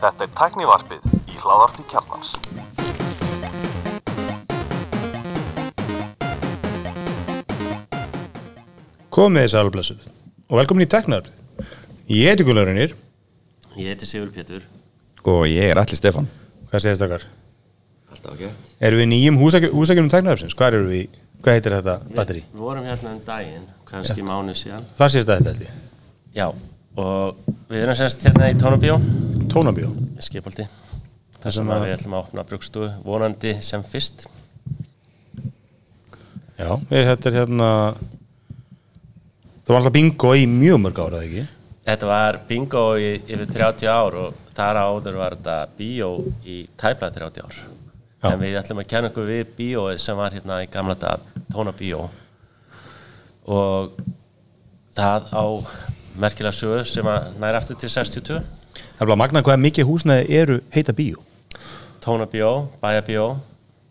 Þetta er tæknivarpið í hláðarpi kjarnans. Komið þið sælblessuð og velkomin í Teknarfið. Ég heiti Gunnar Reynir, Ég heiti Sigur Pétur Og ég er allir Stefan hvað segist okkar? Alltaf ekki Erum við nýjum húsækjum Teknarfisins? Hvað eru við? í? Hvað heitir þetta batteri? Við vorum hérna um daginn, kannski mánuð síðan Það sést þetta held ég. Já, og við erum semst hérna í Tónabíó Tónabíó. Skipolti Það þar sem að við ætlum að opna brugstofu vonandi sem fyrst Já, við, þetta er hérna, það var alltaf bingo í mjög mörg ára, eða ekki? Þetta var bingo í yfir 30 ár og þar áður var þetta bíó í tæpla 30 ár Já. en við ætlum að kenna okkur við bíóið sem var hérna í gamla dag Tónabíó og það á merkilega sögu sem að næra aftur til 62 Það er bara magnað hvað mikið húsnæði eru heita bíó. Tónabíó, Bæjabíó,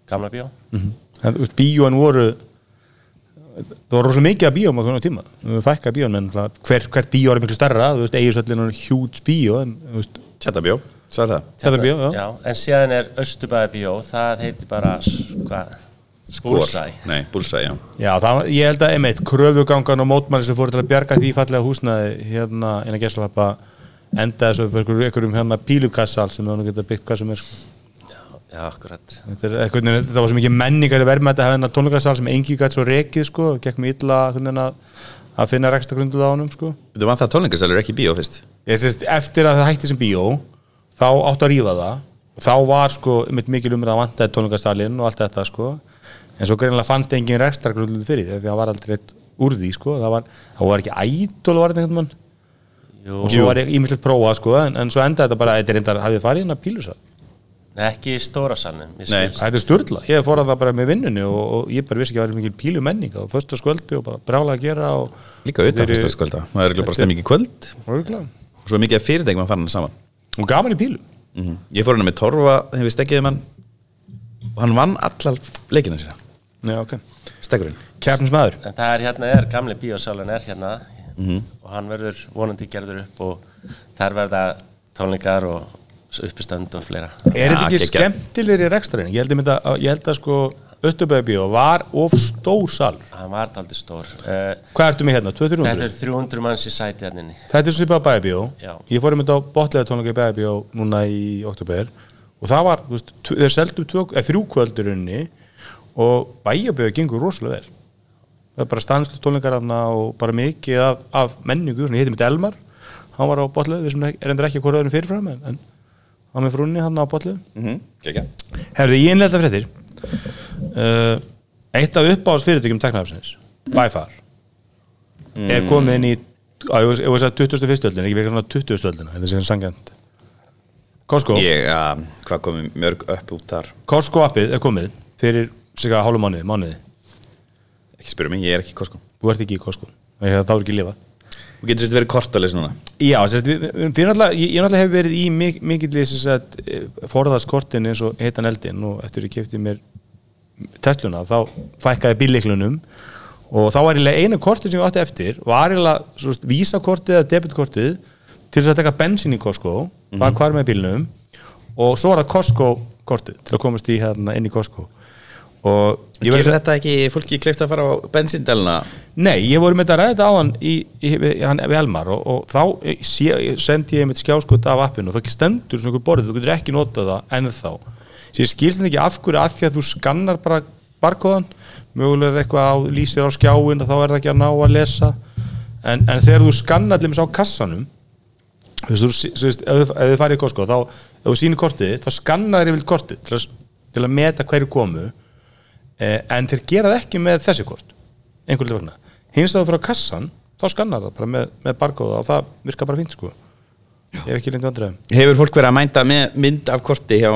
Gamla bíó En, þú veist, bíóin voru, það var rosalega mikið að bíóm á hvernig tíma. Við fækka bíón, en það, hver, hvert bíó er miklu starra, þú veist, eigisöllin er hjúts bíó, Tjattabjó, sagði það þetta bíó, já. Já, en síðan er Östubæðabíó, það heitir bara hvað? Bullseye. Nei, Bullseye, já Já, það, ég held að einmitt kröfugangan og mótmæli sem fóru til að bjarga því fallega húsnaði hérna innan gæslappa enda þessu upp einhverjum, hérna pílukassal sem það nú geta byggt hvað sem er sko. Já, akkurat. Þetta er eitthvað, það var svo mikið menningar í verðmætti að hafa hérna tónleikassal sem engi gætt svo rekið sko, og gekk mér illa hvernig, að, að finna reksta grunduð á honum sko. Þú var það tónlingasalur ekki í bíó fyrst Ég sést, eftir að það hætti sem bíó þá áttu að rífa það þá var sko mitt mikil umræð að vantaði tónleikasalinn og allt þetta sko en svo greinlega fannst engin reksta grunduð fyrir því að það var aldrei eitt úr því sko. Það var, það var ekki ædol var þetta einhvern mann. Jú, og svo var ég ímyndilegt prófað sko en, en svo endaði þetta bara, þetta er reyndar, hafið farið hérna pílusal? Nei, ekki í stóra salnum. þetta er störla, ég fór að það bara með vinnunni og, og ég bara vissi ekki að það var mikil pílu menning og föstu skvöldi og bara brála að gera og Líka eru- fyrsta skvölda Það er bara stemming í kvöld. Örugglega. Og svo er mikið af fyrirtækjum að fara hann saman. Og gaman í pílu. Mm Ég fór hann með Torfa þegar við stekkiðum hann. Og hann vann allar leikina sína Já, ok. Stekkurinn Kefnismæður En það er hérna, er gamli bíósalun er hérna og hann verður vonandi gerður upp og þar verða tónleikar og uppistönd og fleira. Er þetta ekki skemmtilegri rekstræðin? Ég held að, mynda, ég held að sko Östubæðabíó var of stór sal Hann var aldrei stór. Uh, Hvað ertu með hérna? 200-300? þetta er 300 manns í sæti hérna. Þetta er svipað bæðabíó Já. Ég fór einmitt á botlega tónleika í bæðabíó núna í oktober og það var, þú veist, þeir seldu tvö- eh, þrjú kvöldurunni og bæjabíó gengur rosalega vel. Það er bara stanslu tónleikar þarna og bara mikið af, af menningu, svona, heiti mitt Elmar. Hann var á botlega, við sem er endur ekki að hvora öðrum fyrirfram en, en hann með frúnni hann á botlega mm -hmm. Gekja Herðu, ég innlega fréttir. Uh, Eitt af uppáðs fyrirtækjum teknafsins By far er komið inn í á, ég veist að 21. öldin, ekki verið svona 20. öldina þetta er sem sangjant Costco, Ég, uh, hvað komið mörg upp út þar? Costco appið er komið fyrir sig að hálfu mánuði, mánuði. Ekki spyrja mig, ég er ekki í Costco. Þú ert ekki í Costco, það er ekki lifað. Þú getur sérst verið kortalis núna Já, sérst, við, við, náttúrulega, ég, náttúrulega hef verið í mik mikill forðaskortin eins og heitan eldin og eftir ég kefti mér Tesluna, þá fækkaði bíleiklunum og þá var einu kortin sem ég átti eftir var vísakortið eða debitkortið til þess að taka bensin í Costco Mhm. það hvar með bílnum og svo var það Costco kortið til að komast í hérna inn í Costco Ég verið þetta ekki fólki kleift að fara á bensindelna Nei, ég voru með þetta þetta á hann í, í, hann, við Elmar og, og þá eh, sé, sendi ég mitt skjáskot af appinu og ekki stendur svona einhver borðið, þú getur ekki notað það ennþá. Sér skilst þetta ekki af hverju að því að þú skannar bara barkóðan, mögulega er eitthvað á, lýsir á skjáin og þá er það ekki að ná að lesa. En, en þegar þú skannar allir á kassanum þú veist, þú, veist, ef þið farið í Costco þá, ef þú sýnir kortið, þá skannar þér yfir kortið til að, til að meta hverju komu en þeir gera það ekki með þessi kort einhvern vegna. Hins að þú fyrir á kassan, þá skannar það bara með, með barkóða og það virkar bara fínt sko. Ég hef ekki lengt vandræðum Hefur fólk verið að mænda með mynd af korti hjá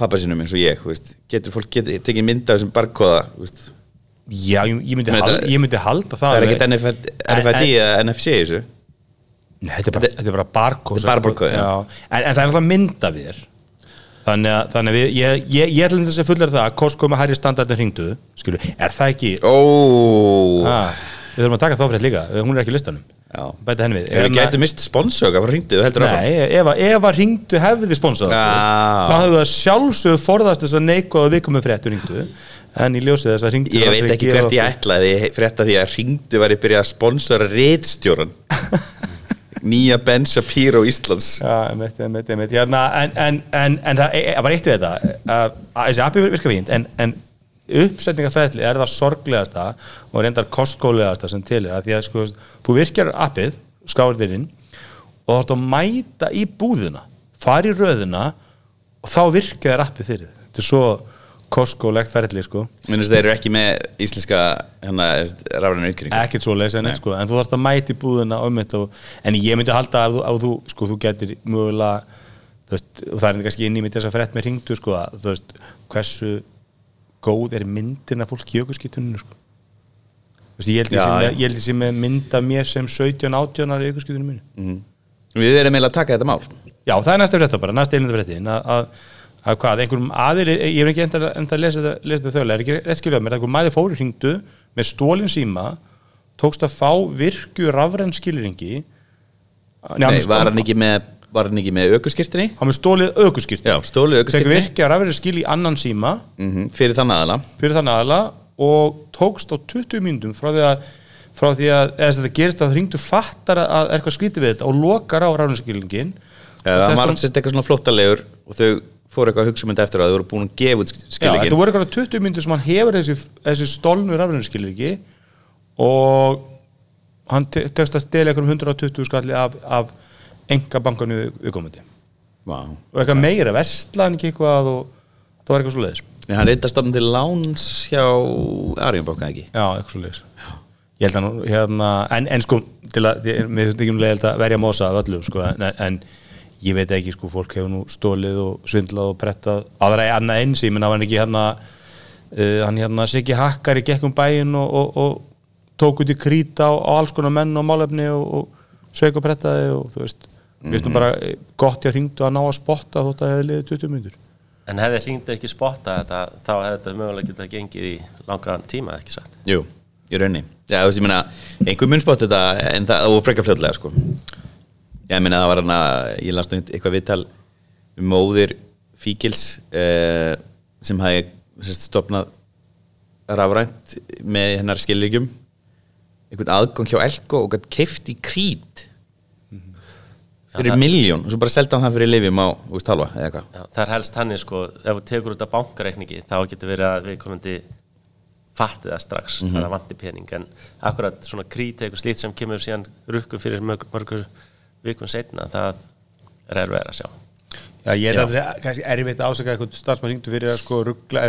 pappa sinum eins og ég veist? Getur fólk get, tekið mynd af þessum barkóða veist? já, ég, ég, myndi, Men hal, þetta- ég myndi halda það Það er ekkert NFD RFID eða NFC þessu. Nei, þetta er bara, barkóð já. en, en það er alltaf mynd af þér þannig að, þannig að við, ég, ég, ég ætlum þess að fullar það að Costco með hærri standardin hringdu skilur, er það ekki? Ó. Ah, við þurfum að taka þá fyrir líka, hún er ekki í listanum. Bæta henni við. Ef við Hérna- gætum mist sponsöga frá hringdu, Nei, ef, að- ef að ringdu hefði sponsor Já. þá hefðu það sjálfsögðu forðast þess að neikvæða viðkomu fréttu ringdu en í ljósið þess að ringdu Ég veit ekki hvert ég ætlaði frétta því að hringdu var ég byrjað að sponsora reitstjóran Nýja Ben Shapiro Íslands. Já, einmitt, einmitt, einmitt. Hérna, en, en, en, það e- var eitt við þetta að, þessi appi virka fínt en, uppsetningaferðli er það sorglegasta og reyndar kostkólegasta sem til er að því að sko, þú virkjar appið, skáir þér inn og þá ertu að mæta í búðina fara í röðina og þá virkar þér appið fyrir þetta er svo kostkólegt ferðli sko Minnst þeir eru ekki með íslenska hérna, rafræna aukring ekkert svo leys en, sko, en þú þarfst að mæti þetta og, en ég myndi halda að þú, að þú, sko, þú getur mögulega veist, og það er kannski inn í mitt þess að frétt með ringdu sko, að, þú veist, hversu góð er myndin af fólki í aukurskiptuninu sko. Veist, ég held ég Já, sé já. með, ég held ég sé með mynd af mér sem 17-18 ára í aukurskiptuninu mínu Mhm. Við erum eiginlega að taka þetta mál Já, það er næsta frétta bara, næsta eilindu fréttin að, að, að hvað, einhverjum aðir ég hef ekki enda, enda að lesa þetta, þauðlega er ekki rétt skiljaði mér, einhverjum maður fóri hringdu með stólinn síma tókst að fá virkju rafræn skilringi Nei, var hann ekki með, var hann ekki með aukurskirtinni? hann með stólið aukurskýrt Já, stólið aukurskirtinni virkja rafræn skil í annan síma. Mm Fyrir þann aðala fyrir þann aðala og tókst á 20 mínútum frá því að frá því að, eða þetta gerist að hringdu fattar að, að eitthvað skrítið við þetta og lokar á rafræn skilringin Það var sérst eitthvað svona flóttalegur og þau fóru eitthvað að hugsa um þetta eftir að þau voru búin að gefa út Já, þetta voru eitthvað 20 myndir sem hann hefur þessi, þessi stolnu rafræðinskilriki og hann te- tekst að stela eitthvað um 120 skalli af, af enga bankanu viðkomandi. Vá og eitthvað meira, vestlan ekki eitthvað og það var eitthvað svo leiðis En hann reyndar stofn til láns hjá Arjónbanka ekki? Já, eitthvað svo leiðis Ég held að nú, hérna, en, en sko til að, mér finnst ekki um leiðild að verja mosa af öllu, sko, en, en ég veit ekki, sko, fólk hefur nú stólið og svindlað og prettað aðra í annað eins, ég menn að hann ekki hérna uh, hann hérna Siggi Hakkari gekk um bæinn og, og, og tók út í krýta á, á alls konar menn og málefni og, og sveik og prettaði og þú veist, við veistum bara eh, gott ég hringdu að ná að spotta þótt að hefði liðið 20 myndur En hefði hringdu ekki spotta þetta, þá hefði þetta mögulega getað gengið í langan tíma, ekki satt? Jú, í raunni Já, þú veist, ég meina, einhver mun spott þetta en það, og frekar fljótlega, sko Ég meina, það var hann að ég las nú eitthvað viðtal um móðir Fíkils eh, sem hafi stopnað rafrænt með hennar skilríkjum. Einhvern aðgang hjá Elko og keift í krít. Fyrir það- miljón og svo bara selda hann það fyrir lifjum á, halva eða eitthvað. Já, það er helst hann sko, ef þú tekur út af bankareikningi þá getur verið að við komandi fatti það strax, Mhm. það er vanti pening. En akkurat svona krít eitthvað slít sem kemur síðan rukkum fyrir mörg, mörgur vikum setna, það er erfið að sjá. Já, ég held að það kannski erfitt að ásaka eitthvað starfsmann hringdu fyrir að sko ruggla,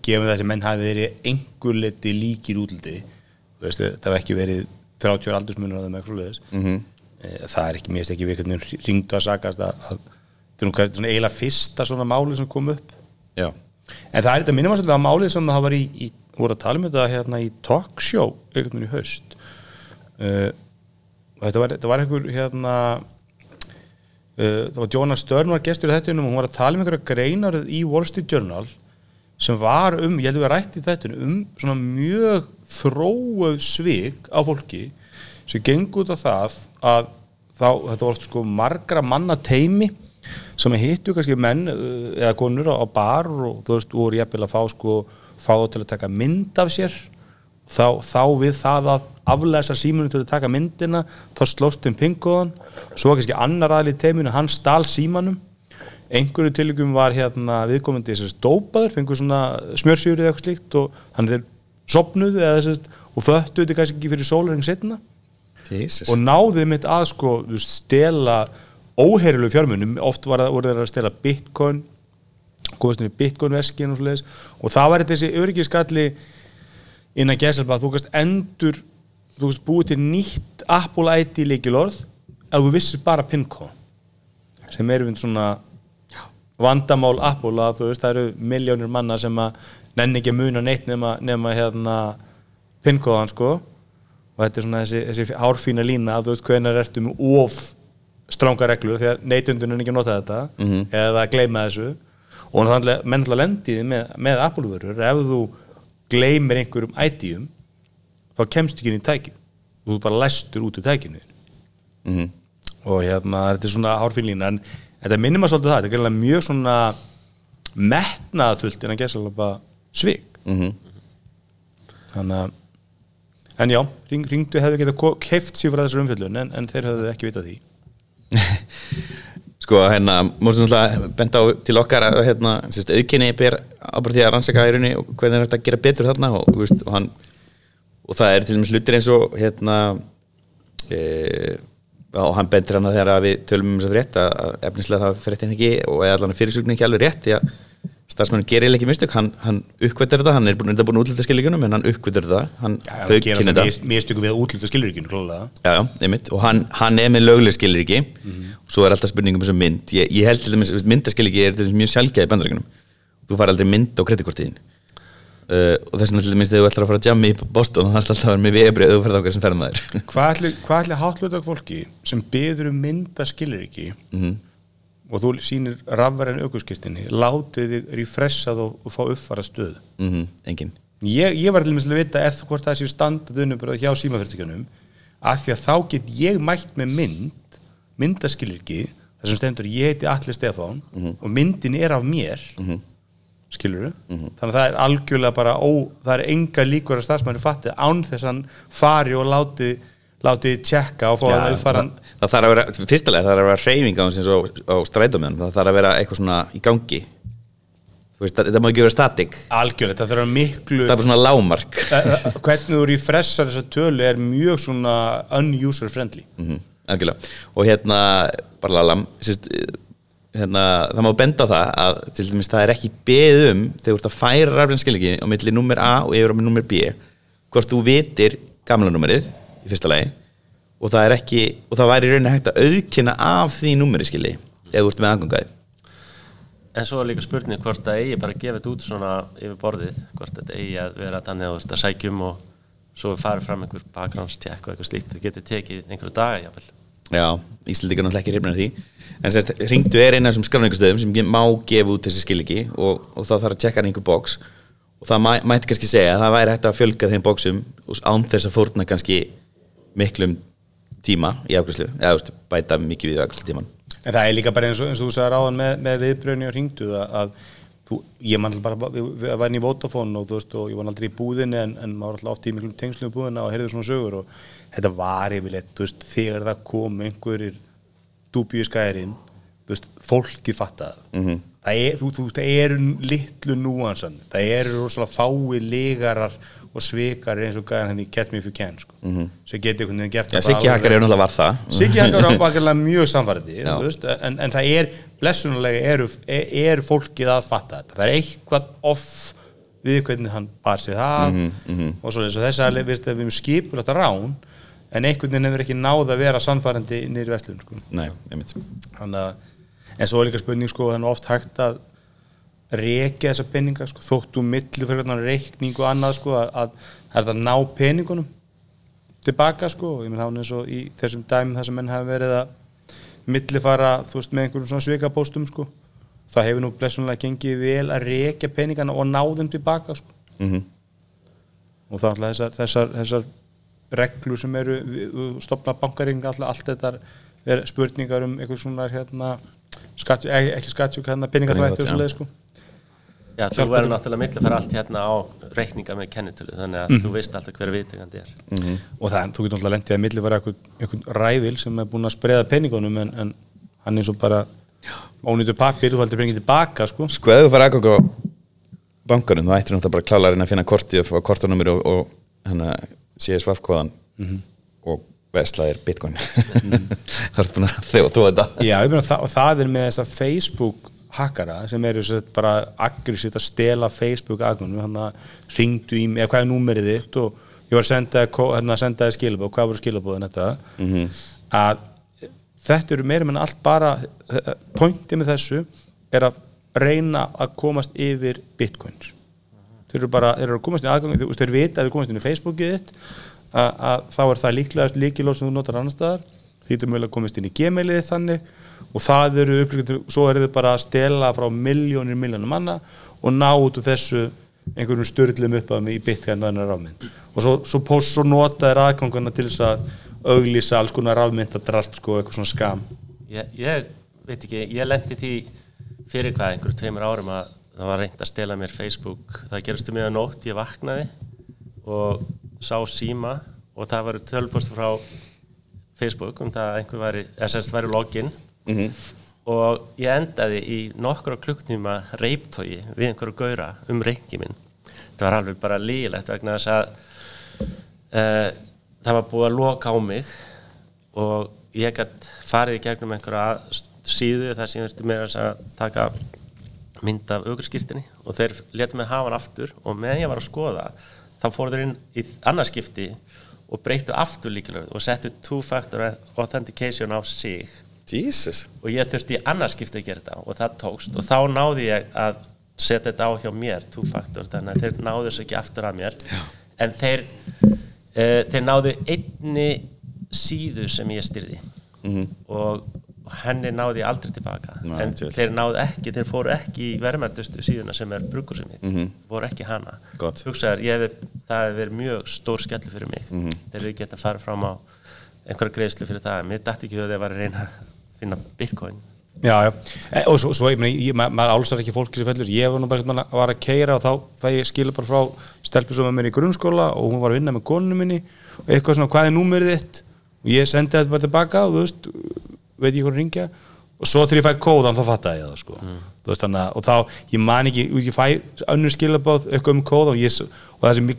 gefum það sem menn hafi verið einhver liti líkir útliti. Þú veist, það hef ekki verið 30 ára aldursmunur Mhm. Eh, það er ekki, finnst ekki við hvernig hringdu að sakast að, að þetta er svona eiginlega fyrsta svona máli sem kom upp. Já, en það er þetta minnum að það málið sem það var í, í voru að tala um þetta hérna í talkshow einhvern veginn í haust. Uh, og þetta var, þetta var einhver hérna uh, það var Jonas Stern var gestur í þettunum og hún var að tala um einhverja greinar í Wall Street Journal sem var um, ég held að við rætt í þettunum um svona mjög þróuð svik á fólki sem gengur út á það að þá, þetta var sko margra manna teimi sem hittu kannski menn uh, eða konur á, bar og þú veist, voru jafnvel að fá sko fá þá til að taka mynd af sér þá, þá við það að aflæsa símunum til að taka myndina þá slóst um pingóðan svo var kannski annar aðli í teiminu, hann stál símanum. Einhverju tilíkum var hérna viðkomandi þess að dópaður, fengur svona smjörsjúri eða eitthvað slíkt og þannig þeir sopnuðu eða þess og föttuðu þetta kannski ekki fyrir sólarinn setna Jesus. Og náðið mitt að sko stela óheirilu fjármunum. Oft var það, að stela bitcoin í bitcoin veskin og og það var þessi öryggiskalli innan gæsalba þú kannst endur þú kannst búið til nýtt Apple ID líkilorð ef þú vissir bara pinkóð sem er við svona vandamál Apple að þú veist það eru miljónir manna sem að nenni ekki að muna neitt nema, nema hérna pinkóðan sko. Og þetta er svona þessi, þessi hárfína lína að þú veist hvenar ertu með of stránga reglur því að neytundunum ekki að nota þetta Mhm. eða að gleyma þessu. Og þannig að lendi því með, með Apple-vörur ef þú gleymir einhverjum ID-um þá kemst ekki inn í tækið þú bara læstur út úr tækinu þínu. Mhm. og hérna þetta er svona hárfínlína en þetta minnir maður svolítið það, þetta er mjög svona metnaðfullt en að bara svig Mhm. þannig að en já, ring, ringdu hefðu getað keift sér frá þessar umfjöllun en, en þeir hefðu ekki vitað því Sko, hérna, mústum náttúrulega benda á til okkar að hérna, auðkynni ber því að rannsaka í rauninni og hvernig er þetta að gera betur þarna og, veist, og, hann, og það er til dæmis hlutir eins og hérna e, og hann bendir hann að þegar við tölum um þess að frétt að að efnislega það frétt henni ekki og eða allan fyrirsugni ekki alveg rétt því að starfsmennur gerir ekki mistök. Hann, hann uppkvættir þetta, hann er búin, búin útlita skilíkunum en hann uppkvættir þetta, hann Já, þau það kynna það þetta. mistöku við að já, einmitt, og hann, hann er með lögleg skilriki og svo er alltaf spurningum um þessu mynd. Ég, ég held til dæmis, myndaskilriki er til dæmis mjög sjálfgæði bandaríkunum þú fær aldrei mynd á kreditkortiðin uh, og þess vegna til dæmis þegar þú ætlar að fara að jammi í Boston og það er alltaf að vera með vegabrið þú færð ákveð sem ferðum maður. Hvað ætli, hvað ætli hátlutak fólki sem byður um mynda skiluriki og þú sýnir rafverðin aukurskirtinni látið þig refreshað og, og fá uppfara stöð mm engin ég, ég var til dæmis að vita er það hvort það sé standardunum bara hjá símafyrirtækjunum af því að þá get ég mætt með mynd myndaskiluriki þar sem stendur ég heiti Alli Stefán og myndin er af mér mm skilur þannig að það er algjörlega bara ó, það er enga líkur að starfsmæri fatti án þess að hann fari og láti láti tjekka og að uppfara það, það þarf að vera, fyrstulega það þarf að vera hreyfing á á, strætómiðan það þarf að vera eitthvað svona í gangi. Veist, þetta má ekki vera static. Algjörlega, það þarf að miklu það er svona lámark hvernig þú refreshar þessa tölu er mjög svona unuser friendly. Mm algjörlega. Og hérna bara lalam sérst, hérna, það má benda það að til dæmis það er ekki beðið um þegar þú ert að færa rafrænskilíki á milli nummer A og yfir á með nummer B hvort þú vitir gamla nummerið í fyrsta lagi og það er ekki og það væri í rauninni hægt að auðkynna af því nummeri skilji ef þú ert með aðgangaði En svo er líka spurning hvort það eigi bara að gefa þetta út svona yfir borðið, hvort þetta eigi að vera þannig að þú veist að sækjum og svo farið fram einhver bakgránstjekk og eitthvað slíkt, það getur tekið einhverju daga jáfnvel. Já, Íslandi er náttúrulega ekki reyfnir því. En sérst, ringdu er eina af þessum skráningastöðum sem má gefa út þessi skiliki og, og það þarf að tjekka einhver bóks og það mæ, mætti kannski segja að það væri hægt að fjölga þeim bóksum án þess að fórna kannski miklum tíma í afgjörslu eða veist, bæta mikið við afgjörslu tíman En það er líka bara eins og, eins og þú sagði ráðan með, með viðbröðni og hringdu að, að þú, ég man alltaf bara, við, við varum í Vodafone og þú veist og ég var aldrei í búðinni en, en maður var alltaf oft í miklum tengslum í búðina og heyrði svona sögur og þetta var yfirleitt, þú veist, þegar það kom einhverjir dúbíu skærin, þú veist, fólki fattað Mhm. það, er, þú, þú, það eru litlu núansan, það eru rosalega fái ligarar og svikar eins og gæðan henni Catch Me If You Can sko. Mhm. sem geti einhvern veginn gert bara Siggi Hakkar er náttúrulega var það Siggi Hakkar var bakarlega mjög samfærandi Já. en, en það er blessunulega er, er fólkið að fatta þetta það er eitthvað off við hvernig hann bar sig það Mhm, og svo þess að við erum skipur þetta rán en einhvern veginn hefur ekki náð að vera samfærandi nýri vestlun sko. Nei, Þannig að, en svo er líka spurning sko, er nú oft hægt að rekja þessa peninga sko, þóttu milli fyrir hvernig reikning og annað sko, að, að það er það að ná peningunum tilbaka sko, og ég menn þá eins og í þessum dæmum þar sem menn hafa verið að millifara, þú veist, með einhverjum svona svikapóstum sko, það hefur nú blessunlega gengið vel að rekja peningana og ná þeim tilbaka sko. Mm og það er alltaf þessar, þessar, þessar reglur sem eru við- við stofna bankaring alltaf allt þetta er spurningar um einhver svona hérna skatt, ekki, ekki skattsjúk hérna peningatvætti og Peningaþvætti, svo leið sko Já, þú verður náttúrulega mitt að fara allt hérna á reikninga með kennitölu, þannig að þú veist alltaf hver viðtegandi er. og það, þú getur alltaf lendið að milli vera einhver ræfil sem er búin að spreða peningunum en, en hann er svo bara ónýtur pappir, þú heldur peningin tilbaka sko. Sko, ef þú fara aðgang á bankanum þá ættir náttúrulega bara klála að reyna að finna kortið og fá kortanúmir og, og hana, CSVF kóðan og veslaðir bitcoin. Það er búin að þjóða þú þetta. Já, ég meina, það, og það er með þessa Facebook hackara sem eru bara aggressíft að stela Facebook aðgunum þannig að ringdu í mig, eða hvað er númerið þitt og ég var að senda, þér skilabóð, hvað voru skilabóðin þetta? Að þetta eru meira menn allt bara pointið með þessu er að reyna að komast yfir bitcoins. Þeir eru bara, þeir eru að komast í aðgang þeir vita að þeir komast inn í Facebookið þitt að, að þá er það líklegast líkilóð sem þú notar annar staðar. Því þetta er mögulega að komast inn í gmailið þannig og það eru upplýkjum, svo eru þau bara að stela frá miljónir miljónir manna og ná út úr þessu einhverjum störlum upp að mig í bitcoin og annar ráminn og svo, svo, post, svo nota þeir aðgangana til þess að auglýsa alls konar rafmyndadrast sko, eitthvað svona skam. Ég, ég veit ekki, ég lendi því fyrir hvað, einhverju tveimur árum að það var reynd að stela mér Facebook. Það gerist um miðan nótt, ég vaknaði og sá síma og það var tölpost frá Facebook um það að einhver væri, SS væri login og ég endaði í nokkra klukktíma reiptói við einhverju gaura um reyngi minn. Það var alveg bara lígilegt vegna þess að uh, það var búið að loka á mig og ég gætt farið í gegnum einhverja síðu þar sem ég þurfti með að taka mynd af aukurskýrtinni og þeir letu mig hafa hann aftur og meðan ég var að skoða þá fór þeir inn í annarskipti og breyttu aftur líkilega og settu two-factor authentication á sig Jesus. Og ég þurfti í annarskipti að gera þetta og það tókst. Og þá náði ég að setja þetta á hjá mér two-factor þannig að þeir náðu þessu ekki aftur að mér. Já. en þeir uh, þeir náðu einni síðu sem ég styrði og henni náði aldrei tilbaka. Nei, en djöfull. þeir náðu ekki, þeir fóru ekki í verðmæntustu síðuna sem er brugur sem mitt fóru ekki hana. Ég hef, það hefur verið mjög stór skellu fyrir mig. Þeir eru ekki að fara fram á einhverja greiðslu fyrir það mér dætti ekki að þeir var að reyna finna bitcoin. Já, já, e, og svo, svo ég, ma- maður álsar ekki fólki sem fellur. Ég var nú bara hérna að var að keira og þá fæ ég skilur bara frá var með mér í grunnskóla og hún var að vinna með konunum minni og eitthvað svona, hvað er númerið þitt? Og ég sendi þetta bara tilbaka og þú veist, veit ég hvað ringja og svo þegar ég fæ kóðan þá fattaði ég það sko. Þú veist, að- og þá, ég man ekki ég fæ önnur skilabóð eitthvað um kóðan og, og það sem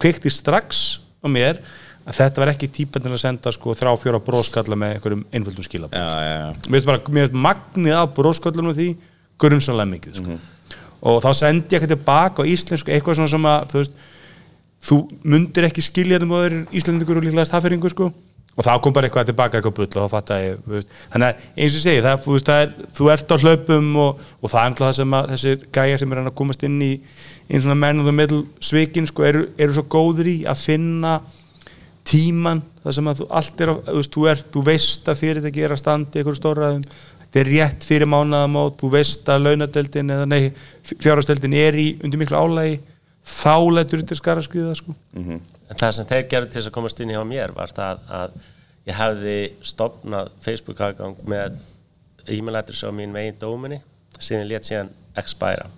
kveikti strax á mér að þetta var ekki típan til að senda sko, þrá fjóra bróskalla með einhverjum einföldum skilabóð Já, já, já mér finnst bara, mér finnst magnið af brósköllunum og því grunnsanlega mikið sko. og þá sendi ég eitthvað tilbaka á íslensku eitthvað svona sem að þú veist þú mundir ekki skilja þetta móður íslendingur og líklega staðferingur sko og þá kom bara eitthvað tilbaka eitthvað bull og þá fatt ég þú veist. þannig að eins og ég segi það, þú, veist, það er, þú ert á hlaupum og, og það er alltaf það sem að þessir gæjar sem er að komast inn í einn svona menn og það middl svikin sko eru, eru svo góður í að finna tíman það sem að þú allt er þú veist, þú, ert, þú veist að fyrirtæki er að standa í einhverju stóraðum þetta er rétt fyrir mánaðamót þú veist að launadeldin eða nei fjárhagsdeldin er í undir miklu álægi þá letur þetta skara skriða sko. en það sem þeir gerðu til þess að komast inn hjá mér var það að ég hefði stopnað Facebook aðgang með e-mail adress á mín megin dóminni síðan létt síðan expæra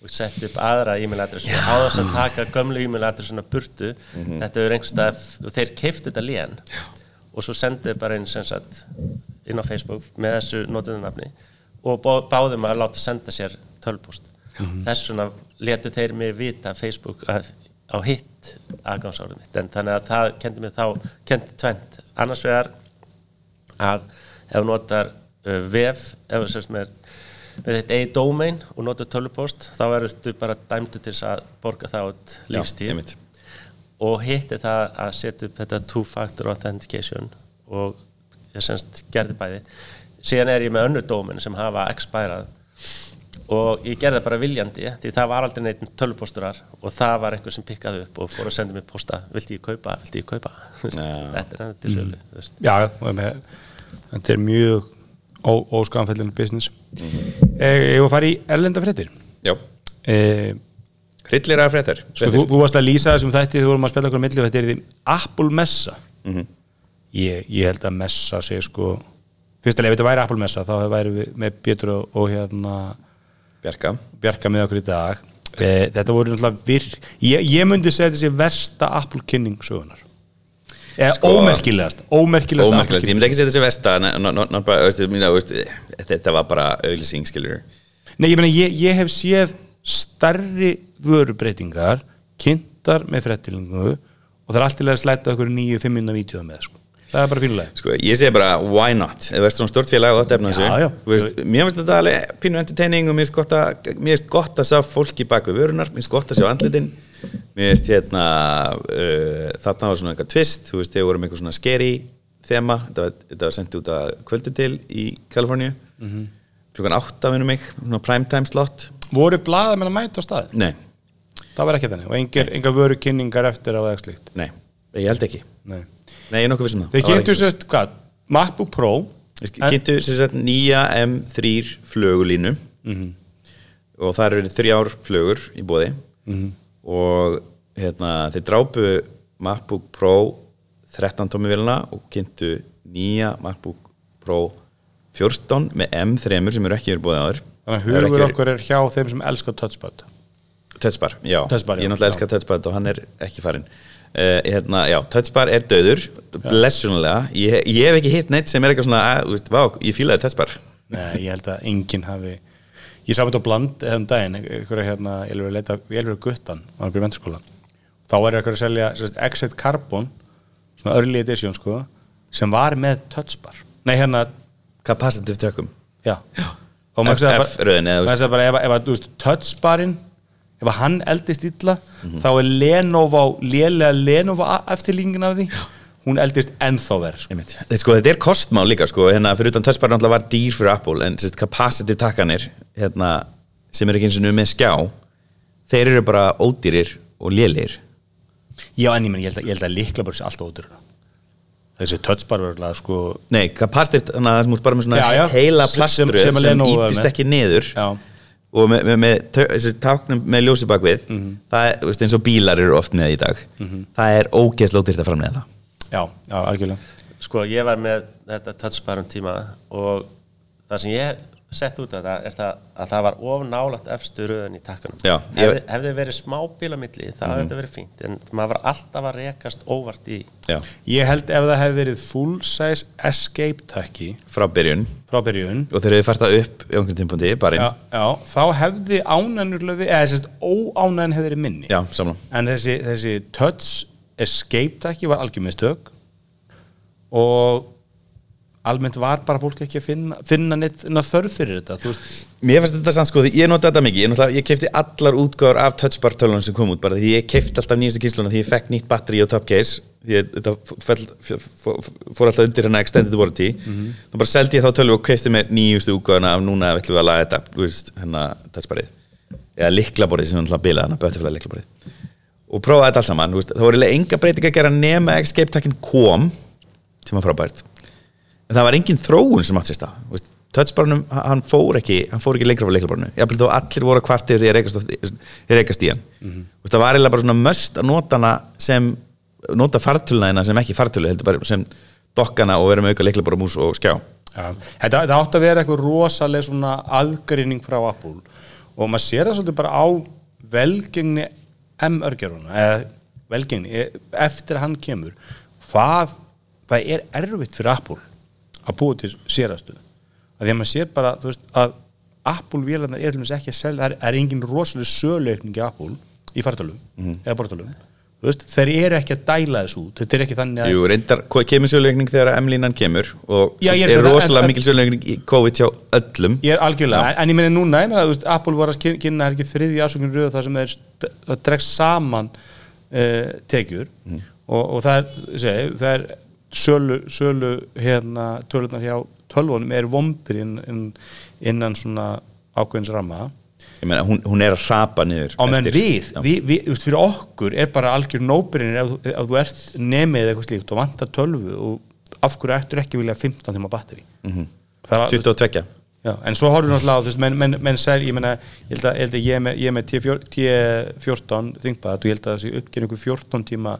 og setti upp aðra e-mail adress og á þess að taka gömlu e-mail adressuna burtu þetta er einhverstað og þeir keiftu þetta lén og svo sendu bara inn sem sagt inn á Facebook með þessu notunarnafni og bá- báðum að láta senda sér tölpost þess vegna letu þeir mig vita Facebook að, á hitt aðgámsárið mitt. En þannig að það kendi mig þá kendi tvent annars vegar að ef notar uh, vef ef þú sérst með með þitt eigi domain og notar tölvupost þá ertu bara dæmdu til að borga það út lífstíð einmitt. og hitt er það að setja upp þetta two-factor authentication og ég semst gerði bæði síðan er ég með önnur dómin sem hafa expærað og ég gerði það bara viljandi því það var aldrei neitt tölvuposturar og það var einhver sem pikkaði upp og fór að senda mér posta vilti ég kaupa, vilti ég kaupa Já. þetta er þetta til veist. já, já, og með, þetta er mjög ó, óskamfellinu business. Mm -hmm. ég var að fara í erlenda fréttir? Já. E, Hryllir að fréttar sko, þú, þú varst að lýsa þessum þætti þú vorum að spila okkur á milli og þetta er því Apple Messa. Mhm. ég, ég held að Messa sé sko fyrst að ef þetta væri Apple Messa þá væri við með Pétur og, og hérna Bjarka. Bjarka með okkur í dag. E, þetta voru náttúrulega vir ég, ég myndi segja sé versta Apple kynning sögunar eða Sko- ómerkilegast ómerkilegast Ómerkilegt, ég myndi ekki segja þessi veistu, Þetta var bara skiljur Nei, ég meina, ég, ég hef séð starri vörubreitingar kynntar með frettilingu og það er alltaf að slæta okkur nýju, fimm minna vídeo með, sko. Það er bara fínulega. Sko, ég segi bara, why not? Ef þú ert svona stort félag og þetta efna Mér finnst þetta alveg pínu entertaining og mér finnst gott að, sjá fólki bak við vörunar, mér finnst gott að sjá andlitin Mér finnst hérna uh, þarna var svona eitthvað twist, þú veist, þegar vorum eitthvað svona scary þema, þetta var, þetta var sendt út að kvöldu til í Kaliforníu Mhm. klukkan átta minnum mig, svona primetime slot Voru blaða með að mæta á stað? Nei, Það var ekki þannig og engar vöru kynningar eftir á eða slíkt. nei, ég held ekki Nei. Nei, ég er nokkuð vissum það. Þeir kynntu sérst, hvað, MacBook Pro? Þeir kynntu sagt nýja M3 flögulínu. Mhm. og það eru þrjár flögur í bóði Mhm. og hérna, þeir drápu MacBook Pro 13 tómi vilna og kynntu nýja MacBook Pro 14 með M3 sem eru ekki verið búið áður. Þannig að hugur okkur er hjá þeim sem elskar touchpad. Touchbar, já, Touchbar, já, ég náttúrulega já. elska Touchbar og hann er ekki farinn uh, hérna, Já, Touchbar er döður blessunulega, ég, ég hef ekki hitt neitt sem er eitthvað svona, að, þú veist, vá, ég fílaði Touchbar Nei, ég held að enginn hafi Ég sá þetta á bland eða um daginn einhverja hérna, ég vil vera að leita ég vil vera guttan, var að byrja mentaskóla þá er eitthvað að selja sérst, Exit Carbon svona early edition sko sem var með touchbar Nei, hérna, Capacitive tökum. Já. Og maður segði maður segði bara ef, að- að, touchbarinn ef hann eldist illa Mhm. þá er Lenovo lélega Lenovo eftirlíngin af því hún eldist ennþá verð sko. Sko, þetta er kostmál líka sko, hérna, fyrir utan touchbar náttúrulega var dýr fyrir Apple en sérst, capacity takkanir hérna, sem eru ekki eins og nú með skjá þeir eru bara ódýrir og lélir Já, en ég, meni, ég, held að, ég held að líkla bara sé alltaf ódur þessi touchbar verður sko Nei, capacitive, þannig að það sem úr bara með svona Já, já. heila Sem- plastru sem sem, var ítist ekki niður Já. Og með, með, með þessi táknum með ljósi bakvið Mhm. það er, þú veist, eins og bílar eru oft með í dag það er ódýrt að framlega það. Já, já, algjörlega. Sko, ég var með þetta touchbar um tíma og það sem ég sett út af það er það að það var of nálægt efstu röðin í takkanum. Já, ég- hefði, hefði verið smá bíl á milli það hefði verið fínt en maður var alltaf að rekast óvart í Já. Ég held ef það hefði verið full size escape takki frá byrjun. Frá byrjun. Og þeir eru fært það upp í einhvern tímpúndi, bara inn já, já, þá hefði ánænurlega eða að óánæn hefði verið minni. Já, en þessi, þessi touch escape takki var algjörmistök og almennt var bara fólk ekki að finna, finna neitt þörf fyrir þetta Mér finnst þetta sann sko, því ég nota þetta mikið. Ég, ég kefti allar útgáður af touchbar tölunum sem kom út, bara því ég kefti alltaf nýjastu kísluna því ég fekk nýtt batteri og top case því þetta fór alltaf undir hérna extended warranty þá bara seldi ég þá tölu og kefti mér nýjustu útgáðuna af núna ætlum við að laga þetta hérna touchbarið eða liklaborið sem er alltaf bilað, hérna böttiflega liklaborið og prófaði þetta allt saman, þú veist, það voru eiginlega enga breyting að gera nema escape takkin kom sem var frábært en það var engin þróun sem átt sér stað. Þú veist, touchbarnum, hann fór ekki hann fór ekki lengra frá leiklabarnu ég þó allir voru kvartir því að reykast, í hann. Mm -hmm. það var eiginlega bara svona möst að nota hana sem nota fartöluna hérna sem ekki fartölu heldur bara sem dokkana og vera með auka leiklabar mús og skjá. Já, þetta, þetta átti að vera eitthvað rosaleg svona aðgrinning frá Apple. Og maður sér það svolítið bara á velgengni M-örgjöruna eða velgengni e- eftir að hann kemur hvað, það er erfitt fyrir Apple að búa til sérastuð að því að maður sér bara veist, að Apple vélarnar er ekki að selja það er, er engin rosaleg söluaukning í Apple í fartölum eða bortölum. Þú veist, þeir eru ekki að dæla þessu þetta er ekki þannig að Jú, reyndar, kemur sjöleikning þegar M-línan kemur og Já, er er, rosalega mikil sjöleikning í COVID hjá öllum. Ég er algjörlega, en, en ég meina núna, ég meina, veist, Apple var að kyn- kynna er ekki þriði ásökun röðu þar sem það dregst saman uh, tekjur. Og, og það er, segi, það er sölu, sölu hérna, tölunar hjá tölvunum er vombir inn, inn, innan svona ákveðins ramma. Ég meina, hún, hún er að hrapa niður eftir- við, við, við, veist, fyrir okkur er bara algjör nóbyrinn ef, ef þú ert nemið eða eitthvað slíkt og vantar tölvu og af hverju ættur ekki vilja 15 tíma batteri? Mm -hmm. 22 Já, en svo horfum við náttúrulega á, veist, menn, menn, menn sel, ég meina, ég held að, ég er með, ég er með T4 T14 þingpað og ég held að þessi uppgjörn ykkur 14 tíma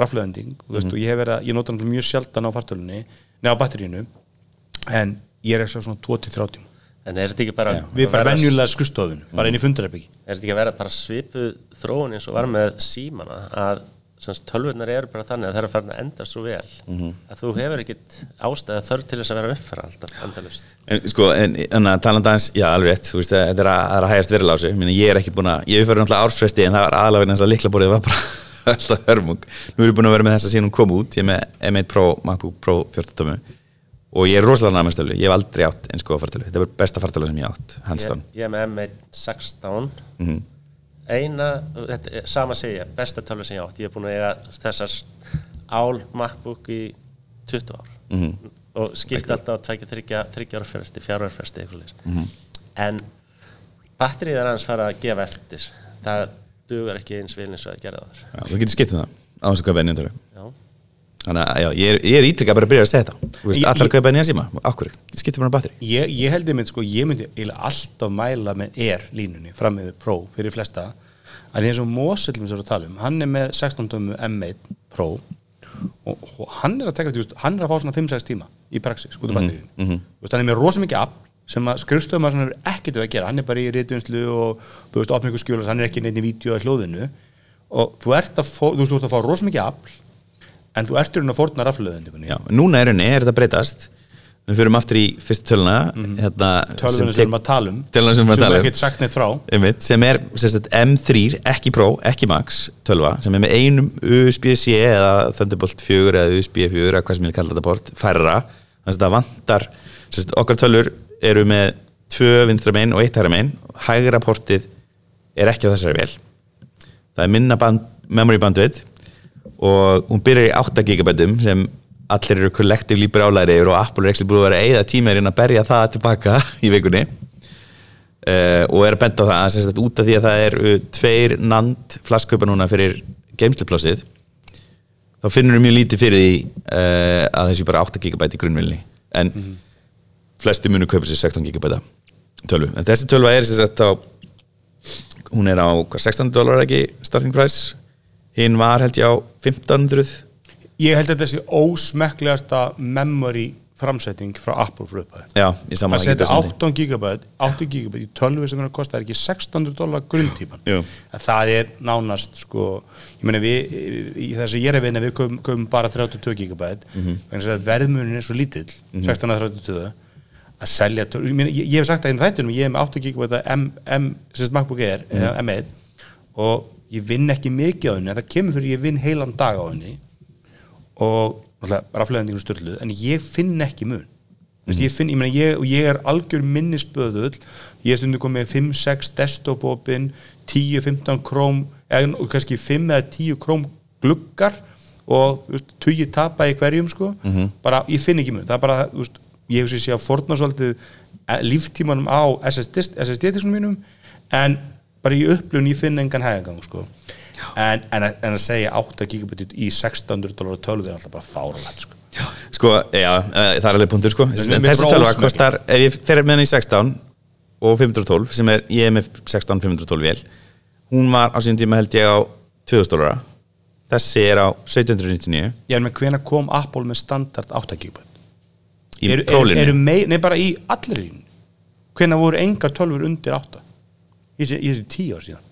rafleðending, þú veist, og ég hef verið að, ég nota náttúrulega mjög sjaldan á fartölunni, neða á batterínu, en ég er ekki svona 2-3 tíma. en er þetta ekki bara Við að bara venjulega skristofun, bara inn í fundarherbyggi. er þetta ekki að vera bara svipuð þróun eins og var með símana að tölvurnar eru bara þannig að það er að fara að enda svo vel að þú hefur ekkit ástæða þörf til þess að vera uppfæra alltaf endalust En sko, en, en að talanda aðeins, já alveg rétt, þú veist, þetta er að, það er að hægast Minni, ég er ekki búin að, ég uppfæri náttúrulega ársfresti en það var aðalega vegna þess að liklaborðið var bara alltaf hörmung. Nú er ég búin að vera með þess að síðan hún kom út, ég er með M1 Pro, MacBook Pro 14 tómu og ég er rosalega næmast stölu, ég hef aldrei átt eins góða fartölu, þetta var besta fartölu sem ég átt, hands ég, ég er með M116 Mhm. eina, þetta, er- sama segja besta tölvu sem ég átt, ég er búin að eiga þessar ál MacBook í 20 ár. Mhm. og skipta alltaf á tveikja þryggja, þryggja ára fresti, fjara ára fresti eitthvað leys Mhm. en batterið er aðeins fara að gefa eftir. Það dugar ekki eins vel eins og að gera það Já, þú getur skipt um það, á þess að kaupa ennjum tölu. já, Þannig að, já, ég er, ég er ítrykkað bara að byrja að segja þetta. Þú veist, Ég- allar kaupa ennja síma, okkur, bara um batteri. Ég, ég held ég mynd, sko, ég myndi alltaf mæla með Air línunni fram með Pro fyrir flesta að því eins og Mosellum sem við erum að tala um, hann er með 16 tómu M1 Pro og, og hann er að taka þetta, hann er að fá svona 5-6 tíma í praxis út af mhm. þú veist, hann er með rosa mikið afl sem að skrifstöðum að svona ekkert við að gera hann er bara í reytvinslu og þú veist, skjölu hann er ekki neitt í vídeo að hlóðinu og þú ert að fá, þú veist, þú ert að fá rosa mikið afl en þú ert í raun að fórna raflöðundinni Já, núna er henni, er þetta breytast. Við fyrir aftur í fyrstu töluna hérna, tölvunum sem við erum að tala um Tölvuna sem við tala um. ekkert sagt neitt frá. Einmitt, sem er sem sagt, M3, ekki Pro, ekki Max tölva, sem er með einum USB-C eða Thunderbolt 4 eða USB 4 eða hvað sem ég vil kalla þetta port, færra. Þannig að þetta vantar sem sagt, okkar tölvur eru með tvö vinstra megin og eitt hægra megin. Hægra portið er ekki á þessari vel það er minna band, memory bandwidth og hún byrjar í 8 gigabætum sem allir eru kollektivlí brálæri og Apple er ekki búið að vera að eigða tímaðurinn að berja það tilbaka í vikunni. Uh, og er að benda á það sem sagt, út af því að það er uh, tveir nand flasköpa núna fyrir geimsluplássið þá finnur við mjög lítið fyrir því uh, að þessi bara 8 gigabæti í grunnvilni en flesti munu kaupa sér 16 gigabæta tölvu. En þessi tölva er sem sagt á hún er á hvað, 16 dólar ekki starting price? Hinn var held ég á 1500 ég held að sé ósmekklegasta memory framsetting frá Apple fyrir upphæði að setja 18 gigabæt 8 gigabæt í tölvu sem er að kosta er ekki 600 dólar grunntípan það er nánast sko, ég meina við í þess að ég er að vinna við komum, bara 32 gigabæt. Mm. -hmm. verðmunin er svo lítill 1632 að selja ég, ég, hef sagt það í þættunum, ég hef með 8 gigabæt M, M, sem MacBook Air mm M1 og ég vinn ekki mikið á henni en það kemur fyrir ég vinn heilan dag á henni og rafleðendingur störluð en ég finn ekki mun. Mm. ég, finn, ég, meina, ég, og ég er algjör minnisböðull. Ég er stundu komið 5-6 desktop opin 10-15 króm eða kannski 5 eða 10 króm gluggar og þú veist, 20 tapa í hverjum sko. Mhm. bara ég finn ekki mun. Það er bara, þú veist, ég hef sér að forna svolítið eh, líftímanum á SSD-diskunum mínum en bara í upplun ég finn engan hægagang sko. En, en, en að segja 8 gigabit í 600 dólar tölvi er alltaf bara fáralegt sko. sko, já, eh, það er alveg punktur sko. Mér þessi tölva kostar, ef ég fer með henni í 16 og 512, sem er, ég er með 16 512 vel, hún var á síðan tíma held ég á 2000 dólara þessi er á 1799 ég er með hvena kom Apple með standard 8 gigabit í eru, prólinu mei, nei bara í allir hvena voru engar tölfur undir 8 í þessi, 10 ár síðan.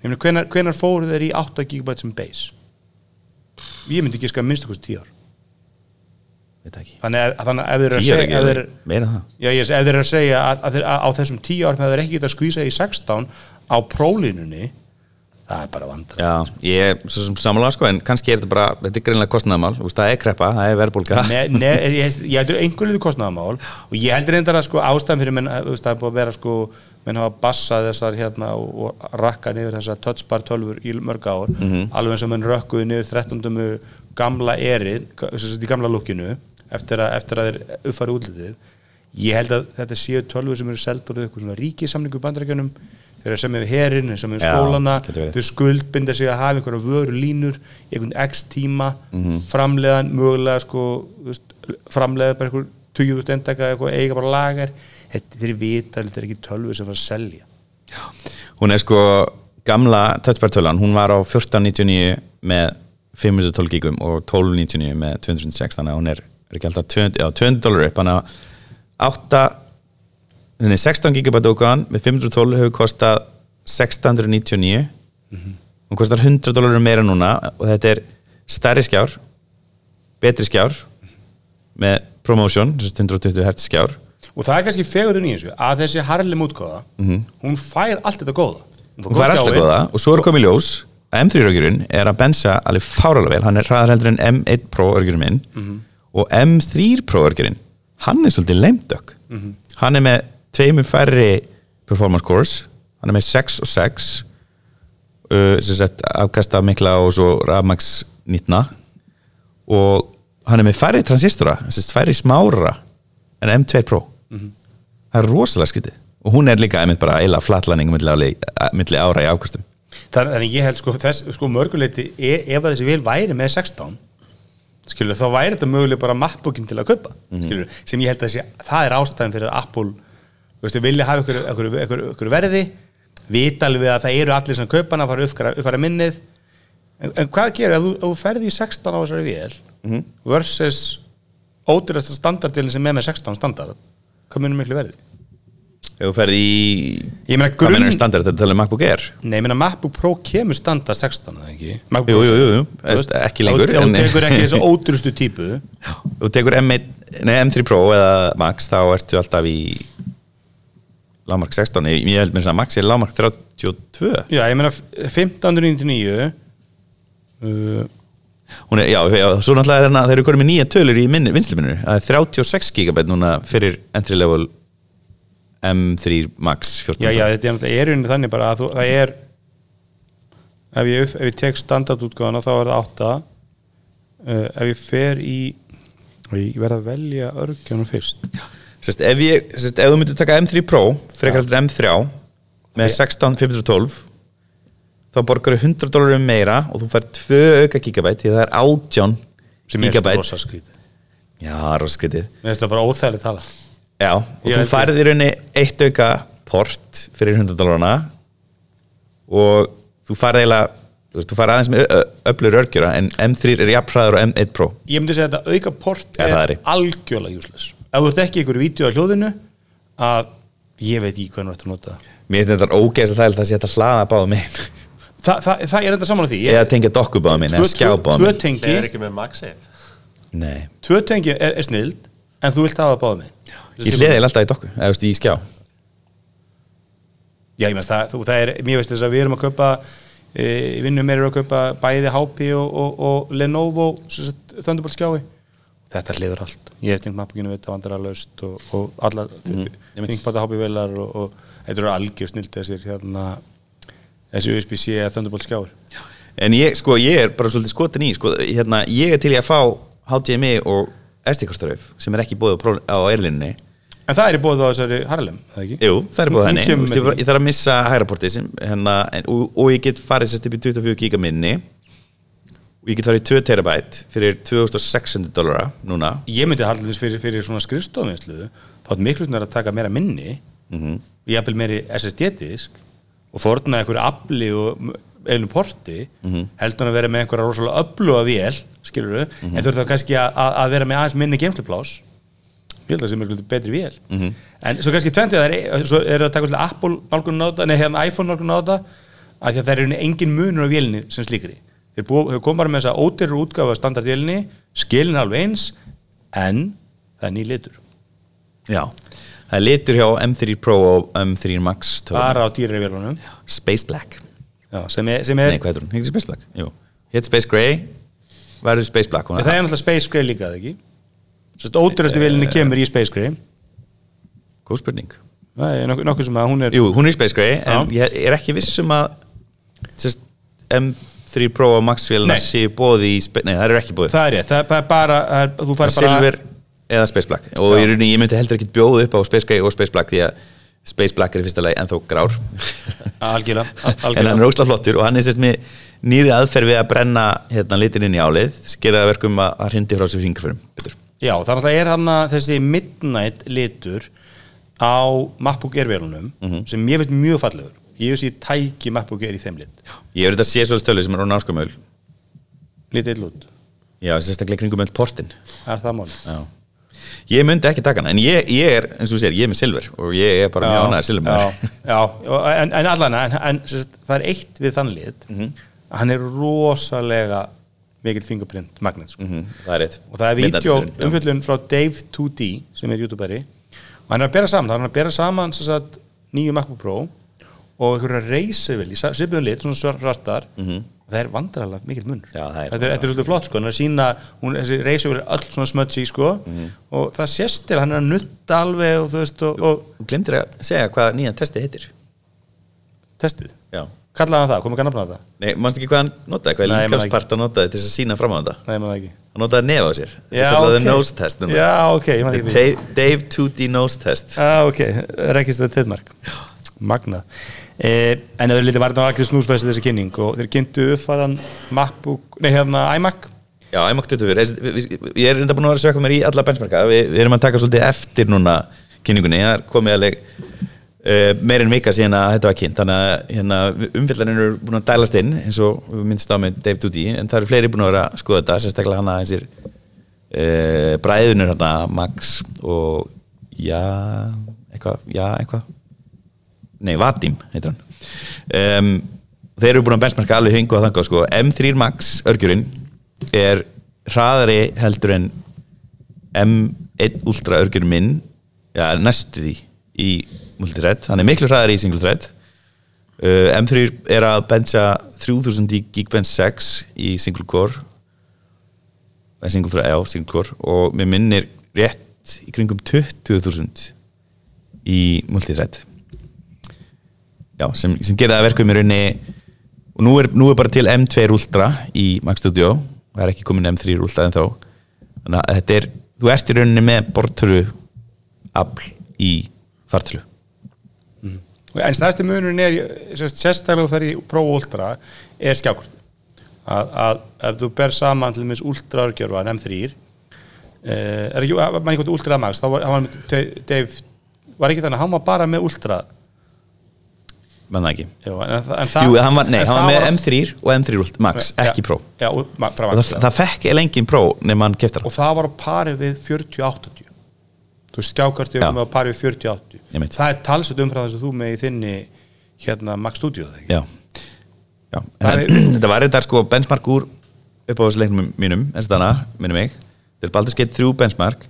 Hvenar, hvenar fóru þeir í 8 GB sem base? Ég myndi ekki skar minnst okkur 10 ár. Veit það ekki. Þannig að, þannig að ef þeir eru að 10 er segja ekki, ef þeir, meira en það. Já, ég, ef þeir eru að segja að, að á þessum 10 ár með þeir ekki geta skvísa í 16 á prólínunni það er bara vandra Já, ég er svo sem samanlega sko en kannski er þetta bara, þetta er greinlega kostnæðamál það er kreppa, það er verðbólka ne, ne, ég, ég heldur einhvern veginn kostnaðamál og ég heldur reyndar að sko ástæðan fyrir menn, það er búið að vera sko menn hafa bassað þessar hérna og, og rakka niður þessar touchbar tölfur í mörg ár, alveg eins og menn rökkuðu niður 13. gamla erið þess að í gamla lukkinu eftir að, eftir að þeir uppfæri útlitið. Ég held að þetta séu tölfur sem eru seldur úr eitthvað svona ríkisamningu bandarækjunum þeir eru hefur Já, skólana þau skuldbinda sig að hafa einhverja vöru línur einhvern x tíma Mhm. framleiðan, mögulega sko framleiða bara einhver 20.000 endaka eitthvað eiga bara lagar þetta þeir vita, þetta er ekki tölvu sem fara að selja. Hún er sko gamla touchbar tölan, hún var á 1499 með 512 gigum og 1299 með 206 þannig að hún er, er ekki alltaf 200, já, 200 dólar upp. Þannig að 8 þannig 16 gigabæt ógáðan með 512 hefur kostað 699 hún kostar 100 dólar meira núna og þetta er stærri skjár betri skjár með promotion, þessi 120 hertz skjár. Og það er kannski fegurinn í þessu að þessi Harlem útgóða hún fær allt þetta góða. Mhm. hún fær alltaf góða og svo er komið ljós að M3 örgjurinn er að bensa alveg fáralega vel, hann er hraðar heldur en M1 Pro örgjurinn minn. Og M3 Pro örgjurinn hann er svolítið leimdök hann er með tveimur færri performance cores, hann er með 6 og 6 uh, sem sett afkasta mikla og svo rafmax nýtna. Og hann er með færri transistora, sem sagt færri smára en M2 Pro. Það er rosalega skytið og hún er líka einmitt bara eila flatlæning milli, áli- milli ára í afkvæstum Þannig að ég held sko, þess, sko mörguleiti e, ef að þessi vil væri með 16 skilur, þá væri þetta mögulega bara mappbookin til að kaupa skilur, sem ég held að þessi, það er ástæðan fyrir að Apple veist, vilja hafa ykkur, ykkur, ykkur, ykkur verði vita alveg að það eru allir sem kaupa hana, fara að uppfæra, minnið en, en hvað gerir ef þú, ef þú ferði í 16 á þessari vél Mhm. versus ódýrasta standardilin sem er með 16 standard hvað munum miklu verði? ef þú ferði í meina hvað grunn mennur standard þetta tala um MacBook Air Nei, ég meina MacBook Pro kemur standard 16 eða ekki? Jú, jú, jú, veist, Ekki lengur, þú tekur ekki þessu ódýrustu típu þú tekur M1, nei, M3 Pro eða Max þá ertu alltaf í lágmark 16 ég, held mér að Max er lágmark 32 Já, ég meina 1599 uh, Hún er, já, já, svo náttúrulega er hérna þeir eru konið með nýja tölur í minni, vinsluminur það er 36 GB núna fyrir entry level M3 Max 14 Já, já, þetta er unni þannig bara að þú, það er ef ég, ef ég tek standardútgáðana þá er það 8 uh, ef ég fer í og ég verð að velja örgjónum fyrst Sest, ef, ég, sest, ef þú myndir taka M3 Pro frekar en M3 með 16, 512 þá borgar þau 100 dólarum meira og þú fær 2 auka gigabæt því það er 18 sem er gigabæt Já, roskritið Mér finnst það bara óþægileg tala. Já, og Ég þú færið í rauninni eitt auka port fyrir 100 dólarna og þú færið eiginlega þú færið aðeins með öflur örgjura en M3 er jafnfræður og M1 Pro. Ég myndi segja að þetta auka port Ja, er er. algjörlega useless Ef þú ert ekki í einhverju vídeo á hljóðinu að ég veit í hvernig þú ert að nota það. Mér finnst þetta þægilega að sé hægt að hlaða báða minn Þa, það, það er þetta saman á því eða tengja dokku báða minn eða skjá báða Tvö minn tengi Það er ekki með MagSafe Nei, Tvö tengi er, er snild en þú vilt hafa það báða með ég hliði alltaf í dokku eða í skjá. Já, ég menn það, það er, mér veist þess að við erum að kaupa e, vinnum meira að kaupa bæði HP og, og, og Lenovo Thunderbolt skjái þetta hliður allt, ég hef tengt mappuginu við þetta vandrarlaust og, og alla Mhm. þingbáta HP velar og, og þetta eru algjör snild þessir hérna þessi USB-C eða Thunderbolt skjáir En ég, sko, ég er bara svolítið skotin í sko, hérna, ég er til í að fá HDMI og SD-kortaröf sem er ekki búið á, erlinni En það er í bóð á þessari Harlem, það ekki? Jú, það er Hún henni. ég, ég þarf að missa hægraportið sem, hérna, en, og, og ég get farið sérst upp í 24 giga minni og ég get farið í 2 terabæt fyrir 2600 dollara núna Ég myndi haldið fyrir, fyrir svona skrifstofinslu þá er miklu svona að taka meira minni Mhm. og jafnvel meiri SSD-disk og forna einhverju afli og einu porti Mhm. heldur hann að vera með einhverja rosalega öfluga vél skilur Mhm. en þú ert þá kannski að, að að vera með aðeins minni geimsluplás ég held að það sem er miklu betri vél Mhm. en svo kannski tventið það er, svo er það að taka til Apple nálgunum á þetta, nei hérna iPhone nálgunum á þetta að að það er engin munur á vélinni sem slíkri þeir, kom bara með þessa ódyrru útgáfa standardvélinni, skilin alveg eins en það er ný litur. Já, það er litur hjá M3 Pro og M3 Max bara á dýrari vélunum. Space Black. Já, sem er, sem er Nei, hvað heitir hún? Heitir Space Black? Jú. Hitt Space Grey verður Space Black það er náttúrulega Space Gray líka, eða ekki? Sérst, ódýrastu vélinni kemur í Space Gray. Góð spurning. Það er nokkuð, sem að hún er Jú, hún er í Space Grey en ég er ekki viss um að sérst, M3 Pro og Max vélina Nei. séu bóði í Nei, það eru ekki bóði það er rétt, það er bara það er, bara Silver eða Space Black og í rauninni ég myndi heldur ekki bjóða upp á Space Grey og Space Black því að Space Black er í fyrsta lagi ennþá grár algjörlega, al- en hann er algjörlega. ósla flottur og hann er sérst með nýri aðferð við að brenna hérna litin inn í álið það verkum að það hindi frá sér betur Já, þannig að það er hann að þessi Midnight litur á MacBook Air vélunum Mhm. sem ég finnst mjög fallegur ég veist ég tæki MacBook Air í þeim lit. Ég hef þetta sé svolítið stölu sem er hún áskamöl litið ill út, Já, sérstaklega kringum öll portin. Það er það máli Já. Ég myndi ekki taka hana en ég, ég er, eins og þú sér, ég er með silver og ég er bara mjög ánæður silver já, já, og- en, en allan en, en sérst, það er eitt við þann lit Mhm. að hann er rosalega mikill fingerprint magnet sko. Það er rétt. Og það er vídeo já. umfjöllun frá Dave 2D sem er youtuberi. Og hann er að bera saman, hann er að bera saman nýju MacBook Pro og einhverja reysevel í svipiðum lit, svona svartar Mhm. það er vandræðalega mikill munur. Já, er þetta er, þetta er svolítið flott sko, hann er að sína hún, þessi reysevel er öll svona smötsi sko, Mhm. og það sést til hann er að nutta alveg og þú veist og, og glemtir að segja hvað nýjan testi heitir. Testið, Já. Kallaði hann það, komið kannafna það? Nei, mannst ekki hvað hann notaði, hvað ekki. líkamspart hann notaði til þess að sína fram á þetta? Nei, það ekki. Hann notaði nef á sér. Já, Það kallaði nose test. Já, ok, ég man ekki. Dave, Dave 2D nose test. Ah, ok, rekkist það tiðmark magnað en öðru lítið var þetta allir snúsfæst þessi kynning og þeir kynntu uppfæðan hérna iMac. Já, iMac 24 Ég er reynda búin að vera að sökka mér í alla benchmarka. Vi, Við erum að taka svolítið eftir núna kynningunni. Það er komið alveg uh, meir en vika síðan að þetta var kynnt. Þannig að hérna, umfyllaninn eru búin að dælast inn eins og við minnst á með Dave Duty en það eru fleiri búin að vera að skoða þetta sérstaklega hana þessir uh, bræðunir hana Max og já, eitthvað já, eitthvað nei, Vadim heitir hann. Um, þeir eru búin að benchmarka alveg hengu að þanga sko. M3 Max örgjurinn er hraðari heldur en M1 Ultra örgjurinn minn ja, næstu því í multithread, hann er miklu hraðari í single thread. Uh, M3 er að bencha 3000 í Geekbench 6 í single core. Single thread, já, single core. Og mér minnir rétt í kringum 20.000 í multithread já, sem, sem gerði það verkum í rauninni og nú er, nú er bara til M2 Ultra í Mac Studio það er ekki komin M3 Ultra en þá þannig að þetta er, þú ert í rauninni með bortöru afl í fartölu En stærsti munurinn er, sérst, sérstaklega þú fer í Pro Ultra, er skjákvort. Að, að ef þú ber saman til dæmis Ultra örgjörfa, M3, eh, er ekki, mann ekki Ultra Max, þá var, Dave, var ekki þannig að hann var bara með Ultra. Menn það ekki. Jú, hann var, nei, hann var með M3 og M3 Ultra Max, ekki Pro. það, fekk eða engin Pro nema hann keftar og það var á pari við 40-80 þú veist skjákartu Já. var á pari við 40-80 Ég veit. það er talsett umfram þess að þú með í þinni hérna Max Studio? Já, já. Þetta var þetta sko benchmark úr upp á þessu leiknum mínum eins og þannig, minnum mig. Þetta er Baldur's Gate 3 benchmark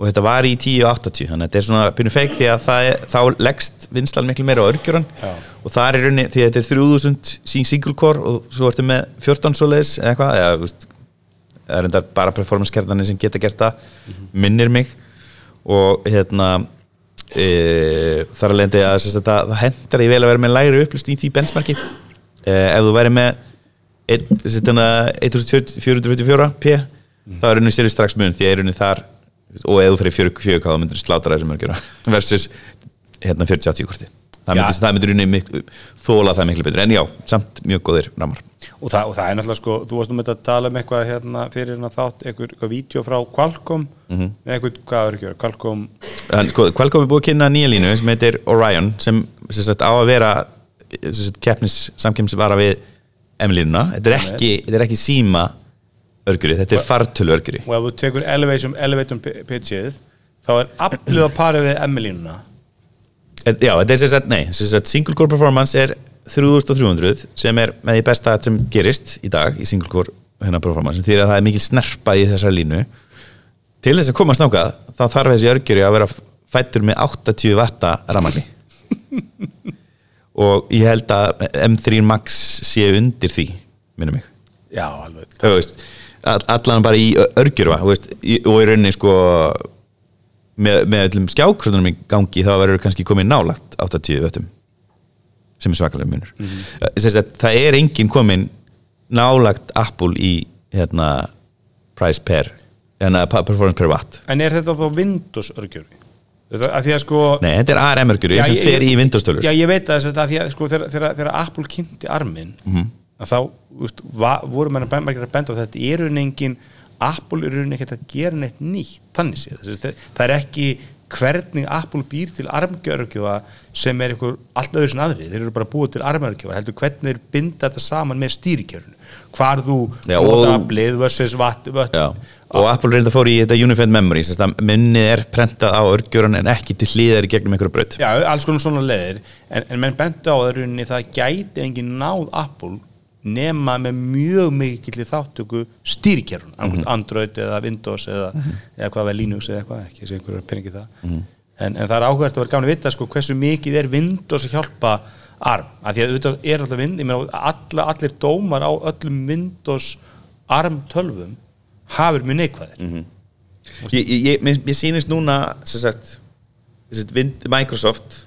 og þetta var í 10.80 þannig að þetta er svona pínu feik því að það þá leggst vinslan miklu meira á örgjuran Já. og það er í rauninni, því að þetta er 3000 sín single core og svo ertu með 14 svoleiðis eða eitthvað, eða það er enda bara performance kernanir sem geta gert það minnir mig. Og hérna e, þar að lendi að, að, að það, það hendar í vel að vera með lægri upplýst í því benchmarki. E, ef þú væri með einn- þessi þarna 1444 p þá er rauninni sér strax mun því að rauninni þar og þú fyrir 4K þá myndir slátra þessum örgjura versus hérna 40-80 korti. Það rauninni miklu, þóla það miklu betur. En já, samt mjög góðir ramar. Og, það, og það er náttúrulega sko, þú varst nú með að tala um eitthvað hérna fyrir hérna þátt, eitthvað, eitthvað vídeo frá Qualcomm. Mhm. með eitthvað, hvað ekki, Qualcomm Þannig, sko, Qualcomm er búið að kynna nýja línu sem heitir Orion sem, sem sagt, á að vera keppnis, samkemsvara við M-línuna, þetta er ekki, ekki síma örguri, þetta er fartölu örguri og ef þú tekur elevation, elevation pitchið þá er aflið að pari við M-línuna Já, þetta er sem sagt, nei, sem sagt, single core performance er 3300 sem er með því besta sem gerist í dag í single core hérna performance. Því að það er mikil snerpa í þessar línu. Til þess að komast nákað þá þarf þessi örgjuri að vera fættur með 80 vatta ramagni og ég held að M3 Max sé undir því minnum mig. Já, alveg. Þú veist, allan bara í örgjurva og í rauninni sko með, með öllum skjákrunum í gangi þá verður kannski komið nálagt 80 vöttum sem er svakalega munur. Mm -hmm. það er enginn komin nálagt Apple í hérna, price per hérna, performance per watt. En er þetta þá Windows að að sko nei, þetta er ARM örgjuri Já, sem fer í Windows tölur. Já, ég veit að að því að sko, þegar, Apple kynnti arminn Mhm. Að þá va, voru menn að benda, benda á þetta er raunin engin Apple er raunin ekkert að gera neitt nýtt þannig séð, það er ekki hvernig Apple býr til armgjörgjóða sem er einhver allt öðru sem aðri, þeir eru bara búið til armgjörgjóða heldur hvernig þeir binda þetta saman með stýrikjörnu hvar þú og- aflið versus vat, vat og Apple reynda fór í þetta Unified Memory minnið er prentað á örgjuran en ekki til hlýðar í gegnum einhverju braut. Já, alls konar svona leðir en, en menn bentu á það rauninni það gæti engin náð Apple nema með mjög mikill þáttöku stýrikerfun, mm Android eða Windows eða, eða hvað var Linux eða eitthvað, ekki þessi einhverju peningi það. En, en það er áhugvært að vera gaman að vita sko, hversu mikið er Windows að hjálpa ARM, af því að auðvitað er alltaf Windows, ég meina alla, allir dómar á öllum Windows ARM tölvum hafur mjög neikvæðir. Ég, ég, ég, mér, mér sýnist núna sem sagt, sem Microsoft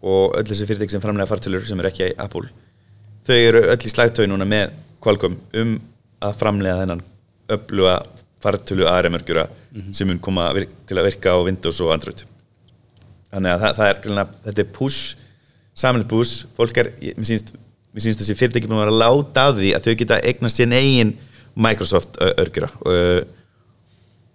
og öll þessi fyrirtæk sem framlega fartölur sem er ekki Apple þau eru öll í slagtögi núna með Qualcomm um að framlega þennan öfluga fartölu ARM-örgjura sem mun koma til að virka á Windows og Android. Þannig að það, það er þetta er push samanlega push, fólk er mér mér sýnst þessi fyrirtæki að vera að láta af því að þau geta eignast sín eigin Microsoft örgjura og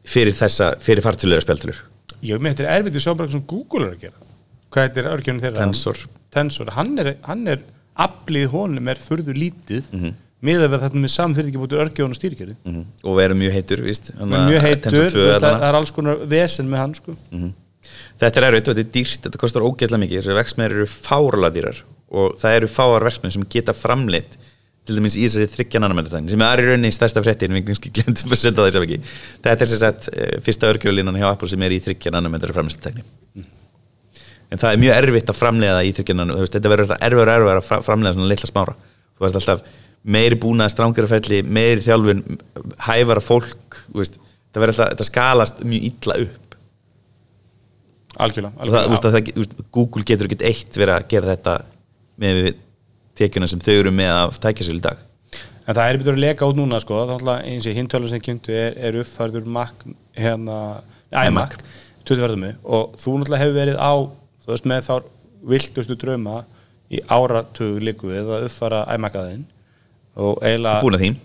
fyrir þessa, fyrir fartölulega spjaldtölur. Ég með þetta er erfitt að sjá bara sem Google er að gera. Hvað heitir örgjörnum þeirra? Tensor. Tensor, hann er, hann er aflið honum er furðu lítið Mhm. miðað við þetta með samfyrir ekki búið örgjörn og stýrikjörði Mhm. og verður mjög heitur víst. mjög heitur, Tensor þú 2 veist, það, er alls konar vesen með hann sko. Þetta er erfitt og þetta er dýrt, þetta kostar ógeðslega mikið þessi verksmiður eru fárala dýrar og það eru fáar verksmiður sem geta framleitt til dæmis í þessari þryggja nanometertækni sem er í rauninni stærsta það sem ekki þetta er sem sagt eh, fyrsta örgjörlínan hjá Apple sem er í þryggja nanometer framleiðslutekni en það er mjög erfitt að framleiða það í þryggja nanometer þetta verður alltaf erfur og erfur að fra- framleiða svona litla smára. Þú verður alltaf meiri búnað strángara ferli, meiri þjálfun hæfara fólk veist, þetta verður alltaf, þetta skalast mjög illa upp. Algjörlega, og það, algjörlega. að það, þú veist, Google getur ekkert eitt verið að gera þetta með við tekjuna sem þau eru með af tækjasölu í dag. En það er byrjuð að leka út núna sko. þá ætla eins og hintölum sem kynntu er, er uppfærður Mac hérna, iMac 24 og þú náttúrulega hefur verið á þú veist með þá viltustu drauma í áratug líku við að uppfæra iMac aðeinn og eiginlega búin að því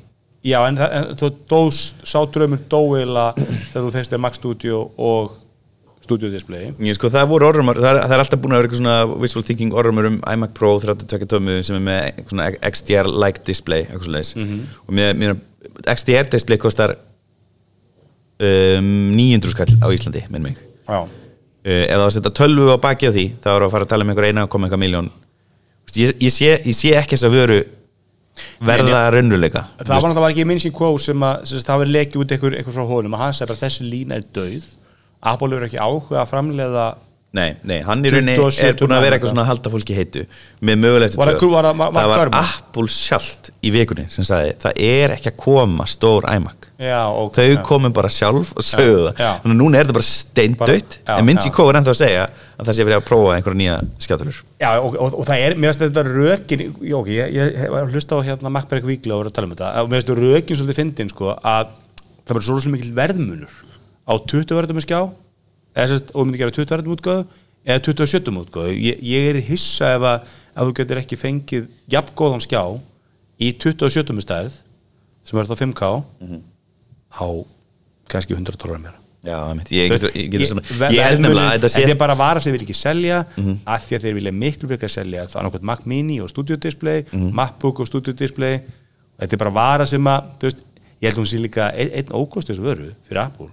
Já, en, það, en þú dóst, sá draumur dóila þegar þú fyrst er Mac Studio og Studio Display Ég, sko, það voru orðrumar, það er, það er alltaf búin að vera eitthvað svona visual thinking orðrumar um iMac Pro 32 tómu sem er með XDR-like display leis Mhm. og mér, mér, XDR display kostar um, 900 skall á Íslandi, minn mig. Já, ef það var að setja tölvu á baki á því þá er að fara að tala um einhver eina koma eitthvað miljón ég, ég, sé, ég sé ekki þess að vöru verða raunveruleika. Það var náttúrulega ekki minn sín kvó sem að það var lekið út einhver, einhver frá honum. Og hann sagði bara þessi lína er döið Apple er ekki áhuga að framleiða Nei, nei, hann í rauninni 27 er búin að vera eitthvað svona að halda fólki heitu með mögulegt Var það- var? Apple sjálft í vikunni sem sagði það er ekki að koma stór iMac Já, og þau komum bara sjálf og sögðu það. já. þannig að núna er þetta bara já, en myndi ég kóður ennþá að segja að það sé verið að prófa einhverja nýja skjátturur Já, og, og, og það er, mér finnst þetta rökin ok, ég, ég hef hlusta á hérna Macberg Víkla og voru að tala um þetta, mér finnst þetta rökin svolítið fyndin, sko, að það var svo rosalega mikil verðmunur á 20 verðum skjá, eða sérst, og myndi gera 20 verðum útgáðu, eða 27 útgáðu, ég, ég er hissa ef að, að þú getur ekki fengið jafn góðan skjá í 27 stærð, sem er þá 5K á kannski 100 dólar meira. Já, ég, held nefnilega þetta sé er bara vara sem þeir vil ekki selja af því að þeir vilja miklu fyrir að selja það er nákvæmt Mac Mini og Studio Display Mhm. MacBook og Studio Display. Þetta er bara vara sem að þú veist, ég held hún sé líka einn, einn ókost þessu vöru fyrir Apple.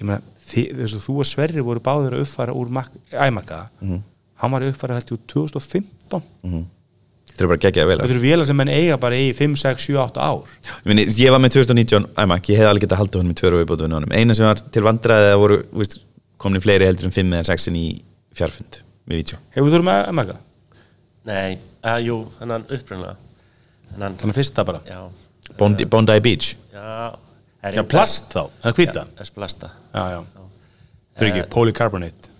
Ég meina, þi- þú veist, þú og Sverri voru báðir að uppfæra úr Mac, iMac-a. Mhm. hann var að uppfæra held ég úr 2015 þetta er bara geggjaði vel þetta eru vélar sem menn eiga bara í 5, 6, 7, 8 ár. Ég, meni, ég var með 2019 iMac, ég hef alveg getað haldið honum í tvöru viðbótu honum. eina sem var til vandræði að voru veist, komin fleiri heldur en 5 eða 6 í fjárfund við vítjó hefur þú verið með iMac-a? Nei, að, jú, upprunalega. Þannig, þannig fyrsta bara? Já, Bondi, Bondi Beach. já er Já, plast þá, það er hvíta? Já, plasta. Já, já, fyrir ekki, polycarbonate.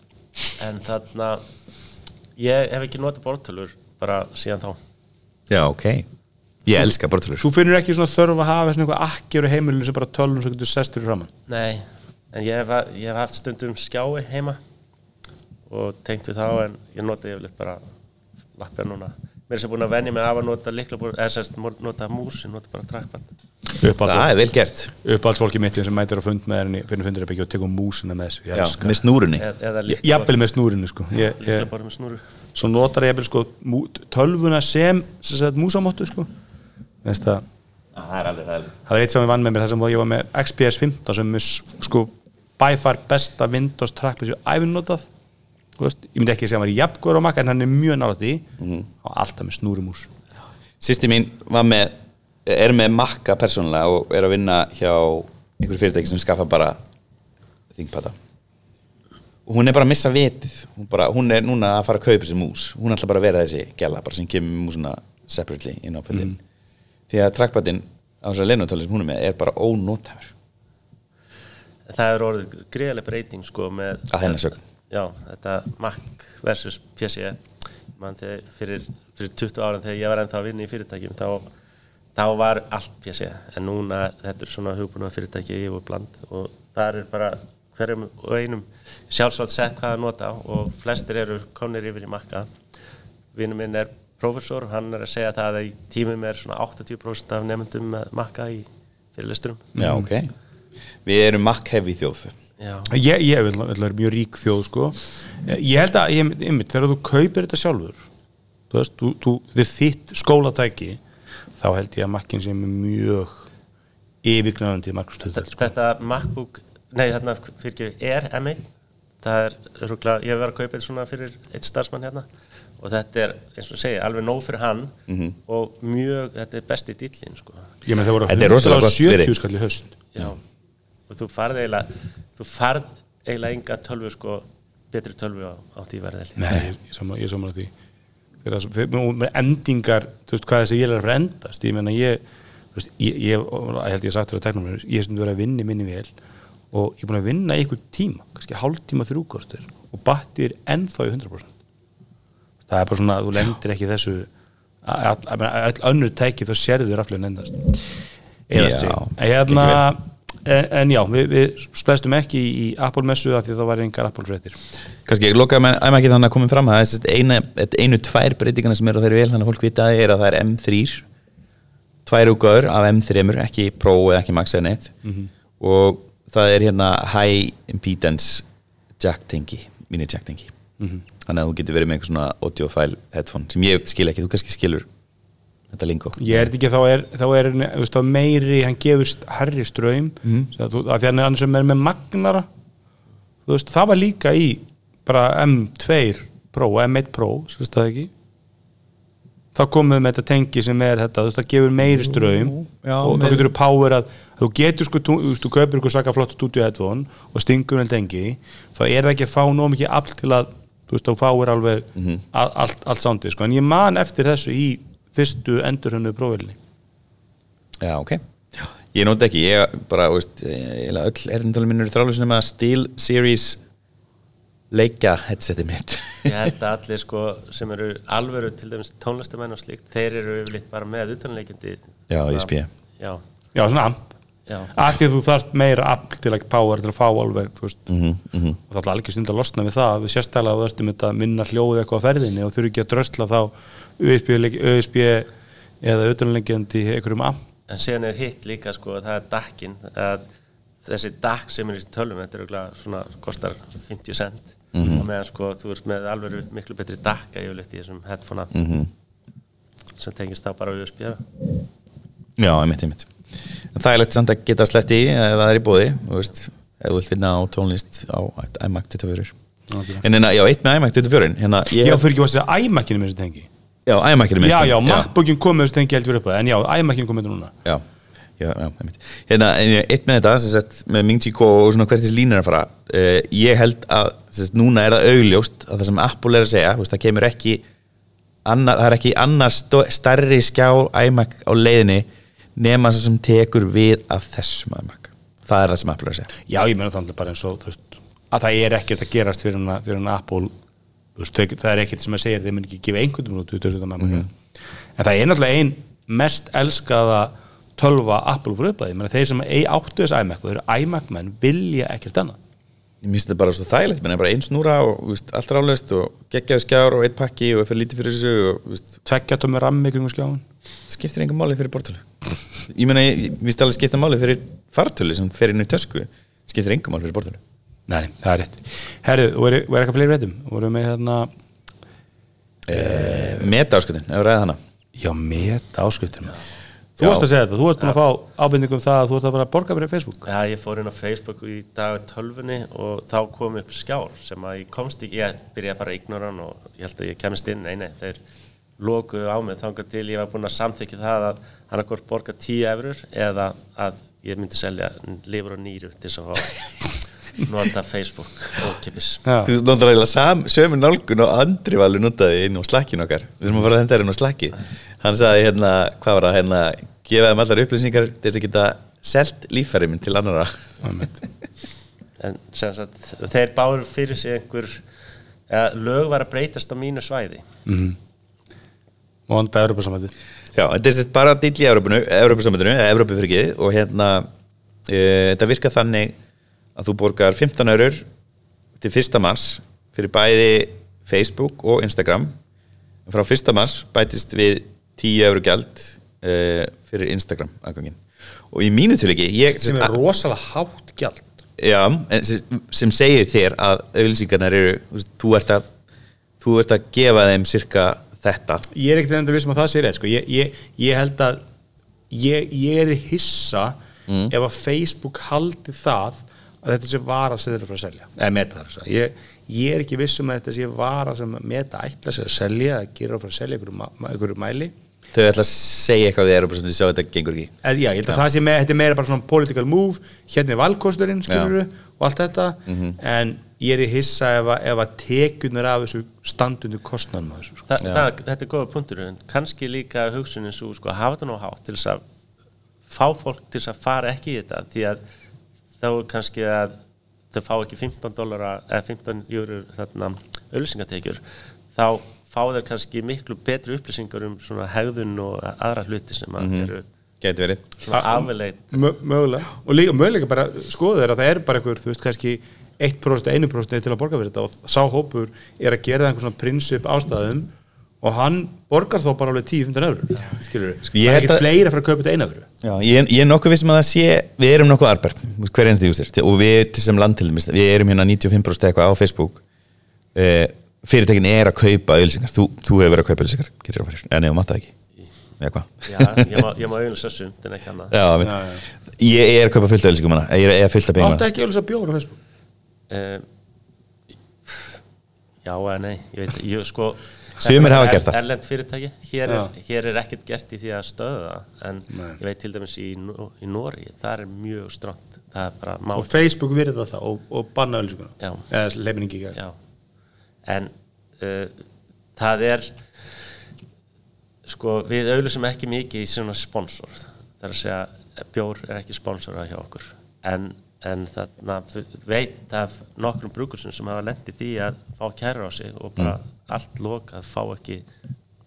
En þarna Ég hef ekki notað bortölur bara síðan þá. Já, ok. Ég elska bortölur Þú finnur ekki svona þörf að hafa svona eitthvað akkjör í heimilinu sem bara tölun sem getur sestur í framann Nei, en ég hef, ég hef haft stundum skjái heima og tengt við þá en ég nota yfirleitt bara lappja núna. Mér er sem búin að venja mig af að nota liklabor eða sérst nota mús, ég nota bara trackpad. Það er vel gert. Uppáhaldsfólki mitt sem mætir á fund með henni fyrir fundur er ekki og tekur músina með þessu Ég Já, elska með snúrunni. Eða, eða Jafnvel með snúrinu sko. Ég, ég, liklabor með snúru Svo notar ég sko tölvuna sem, sem sagt, músamóttu sko. Það Það er eitt sem ég vann með mér þar sem ég var með XPS 15 sem er sko by far besta Windows trackpad sem ég æfinn notað. Ég myndi ekki segja að hann var jafngóður á makka en hann er mjög nálægt í og alltaf með snúrumús. Sýsti mín með er með makka persónulega og er að vinna hjá einhverju fyrirtæki sem skaffa bara þingpata og hún er bara að missa vitið. Hún, bara, hún er núna að fara að kaupa þessi mús. Hún ætla bara að vera þessi gæla sem kemur músuna separately inn á fötin því að trackpadin á þessari leinotáli sem hún er með er bara ónótafur Það er orðið greiðlega breyting sko með sögn. Já, þetta Mac versus PC þegar, fyrir, fyrir 20 árum þegar ég var ennþá að vinna í fyrirtækjum þá, þá var allt PC en núna þetta er svona hugbúna fyrirtæki yfir bland og það er bara hverjum og einum sjálfsvægt sett hvað að nota og flestir eru komnir yfir í Maca Vinur minn er prófessor og hann er að segja það að í tímum er svona 80% af nefndum með Maca í fyrirlesturum Já, ok Við erum makk hefi þjóð Já. ég, ég vil, vil vera mjög rík þjóð sko. ég held að, ég, einmitt, þegar þú kaupir þetta sjálfur þú veist, þú, þú, þið er þitt skólatæki þá held ég að makkin sem er mjög yfirgnæðandi markastöðel sko. Þetta MacBook, nei þarna fyrir ekki er M1 það er rúglega, ég hef verið að kaupa þetta svona fyrir eitt starfsmann hérna. Og þetta er, eins og segja, alveg nóg fyrir hann og mjög, þetta er besti dýllin sko. ég með það voru Þetta er rosalega gott fyrir. 170 skall í höst Já, og þú farð eiginlega þú farð eiginlega enga tölvu sko, betri tölvu á, á því verði held ég. Nei, ég, ég sammála því. Með endingar þú veist hvað þessi ég er að endast ég meina ég, þú veist, ég, ég, ég held ég að sagt þér tekna mér, ég er sem þú verið að vinna í minni vel og ég er búin að vinna í einhver tíma kannski hálftíma þrjúkortur og battir ennþá í 100% það er bara svona, þú lendir ekki þessu að að- að- öll önnur tæki þá sérðu raflegin endast. Eða Já, hérna, en, en já, við, við splæstum ekki í, í Apple messu af því að það var engar Apple fréttir kannski ég lokaði með æma ekki þannig að komið fram að það er eina, einu tvær breytingarna sem eru á þeirri vel þannig að fólk vita að er að það er M3 tvær úrgáður af M3 ekki Pro eða ekki Max eða neitt. Og það er hérna high impedance jack tengi mini jack tengi þannig að þú getur verið með einhver svona audiophile headphone sem ég skil ekki, þú kannski skilur þetta lingo. Ég er ekki þá er, þá er veist, meiri, hann gefur hærri ströym mm. þú, að því hann sem er með magnara. Þú veist, það var líka í bara M2 Pro, M1 Pro sérst það ekki þá komum við með þetta tengi sem er þetta þú veist, það gefur meiri ströym já, og þá getur þú power að þú getur sko, þú, þú veist, þú kaupir ykkur svaka flott stúdíu headphone og stingur vel tengi þá er það ekki að fá nóg mikið afl til að þú veist, þá fáir alveg Mhm. all, allt, allt soundið, sko, en ég man eftir þessu í fyrstu endurhönnu prófélni Já, ok. Ég nota ekki, ég bara, þú veist ég- öll erðindalum minn eru þrálusinu með að Steel Series leikja headseti mitt Ég held að allir sko sem eru alvöru til dæmis tónlistamenn og slíkt, þeir eru yfirleitt bara með utanleikindi. Já, ISP. Já, já, svona af því að þú þarft meira afl til að power til að fá alveg, þú veist. Mm -hmm. og það er alveg stund að losna við það við sérstaklega að þú ertum þetta minna hljóð eitthvað á ferðinni og þurfi ekki að drösla þá USB, eða utanlegjandi einhverjum amp. En síðan er hitt líka sko það er dakkin að þessi dakk sem er í tölvum þetta er svona, kostar 50 cent og meðan sko þú ert með alveg miklu betri dakka yfirleitt í þessum headphone Mhm. sem tengist þá bara á USB -a. Já, einmitt, einmitt. En það er lett samt að geta sleppt í ef það er í bóði þú veist, ef þú vilt finna á tónlist á iMac 24 En hérna, já, eitt með iMac 24 hérna, ég, já, fyrir ekki að segja iMac-inu með þessu tengi? Já, iMac er já, já, MacBookin kom með þessu tengi heldur upp en já, iMac-inu kom með þetta núna. Já, já, já, Hérna, eitt með þetta, sagt, með Ming Chi Ko og svona hvert þessi línur að fara uh, Ég held að, sagt, núna er það augljóst að það sem Apple er að segja, veist, það kemur ekki annar, það er ekki annar stærri skjá iMac á leiðinni nema sem sem tekur við af þessum iMac. Það er það sem Apple er að segja. Já, ég meina þannig bara eins og veist, að það er ekkert að gerast fyrir hann, hann Apple veist, það er ekkert sem að segja þeir mun ekki gefa einhvern minútu út þessu mm Mhm. en það er náttúrulega ein mest elskaða tölva Apple fyrir upp að því, þeir sem ei- áttu þess iMac og þeir eru iMac menn vilja ekkert annað. Ég minnst þetta bara svo þægilegt, menn bara ein snúra og veist, allt ráðlöst og geggjaðu skjár og eitt pakki og fyrir lítið fyrir þessu og þú veist, tveggja tómi rammi kringum skjáin skiptir engum máli fyrir bortölu ég meina, ég víst alveg skipta máli fyrir fartölu sem fer inn í tösku skiptir engum máli fyrir bortölu Nei, það er rétt. Herru, voru, eitthvað fleiri réttum? Voru með hérna e, meta ásköldin, ef við ræða hana. Já, meta áskriftina Þú varst að segja þetta, þú varst búin að fá ábyrningum það að þú varst að bara borga fyrir Facebook. Já, ég fór inn á Facebook í dag tölfunni og þá kom upp skjár sem að ég komst í, ég byrjaði bara að ignora hann og ég held að ég kemist inn, nei, nei, þeir lokuðu á mig þangað til ég var búinn að samþykja það að hann hvort borga 10 eurur eða að ég myndi selja lifur og nýru til þess að fá nota Facebook og kipis. Já, þú notar eiginlega sam, sömu nálgun og Andri Valur notaði inn á slakkin okkar við þurfum að fara að henda þér inn á slakki hann sagði hérna, hvað var það, hérna gefa þeim allar upplýsingar til þess að geta selt líffæri minn til annara. En sem sagt, þeir báður fyrir sig einhver, ja, lög var að breytast á mínu svæði. Mhm. Vonda Europasambandi Já, þetta er sérst bara dill í Evrópusambandinu, eða Evrópu fyrir ekki og hérna e, þetta virka þannig að þú borgar 15 eurur til 1. mars fyrir bæði Facebook og Instagram frá 1. mars bætist við 10 eurur gjald e, fyrir Instagram aðgangin og í mínu tilviki ég, sem er rosalega hátt gjald já, sem, sem segir þér að auðlýsingarnar eru þú ert að þú ert að gefa þeim cirka þetta ég er ekkert endur vissum að það rétt sko. ég, ég, ég held að ég, ég er hissa Mm. ef að Facebook haldi það að þetta sé vara sem þeir eru að fara að selja. Eða meta þar að ég, ég er ekki vissum að þetta sé vara sem meta ætla sér að selja eða gera að fara að selja einhverju, mæli. Þau ætla að segja eitthvað við erum bara svona sjá þetta gengur ekki. Eða já, ég held að það sé með, þetta er meira bara svona political move, hérna er valkosturinn og allt þetta. Mhm. en ég er í hissa ef að, ef að tekunar af þessu standundu kostnanum þessu sko. Þa, það, þetta er góða punktur en kannski líka hugsunin svo sko, að hafa þetta nú hátt til þess að fá fólk til þess að fara ekki í þetta því að þá er kannski að þau fá ekki 15 dólara eða 15 júrur þarna auðlýsingatekjur þá fá þeir kannski miklu betri upplýsingar um svona hegðun og aðra hluti sem að eru gæti verið. svona afleit Mö, mögulega. Og líka, mögulega bara skoða þeir að það er bara einhver, þú veist, kannski 1% 1% til að borga fyrir þetta og sá hópur er að gera það einhver svona prinsip ástæðum og hann borgar þá bara alveg 10-15 eurur skilur Sko, það ég er ekki að- fleiri að fara að kaupa þetta eina Já, ég, ég er nokkuð vissum að það sé við erum nokkuð arbar, hver einstu júsir og við til sem land til dæmis, við erum hérna 95% eitthvað á Facebook. Uh, fyrirtækin er að kaupa auðlýsingar þú, þú hefur verið að kaupa fyrir en ég mátt það ekki. Já, ég má, ég má auðvitað sumt en ekki annað. Já, já, ég er að kaupa auðlýsingum hana. Ég er, fullt af Áttu peningum ekki auðvitað bjóra á Facebook? Uh, Já eða nei ég veit, ég sko Sumir hafa er gert það. Erlend fyrirtæki, hér er, hér er ekkert gert í því að stöða það en Nei. ég veit til dæmis í, í Nóri það er mjög stránt það er bara má og Facebook virða það og, og banna Já. eða leifin ekki í gegn. Já. en uh, það er sko við auðlýsum ekki mikið í svona sponsor. Það er að segja bjór er ekki sponsorað hjá okkur. En, en þarna við veit af nokkrum brúkursum sem hafa lendið því að fá kæra á sig og bara allt lokað fá ekki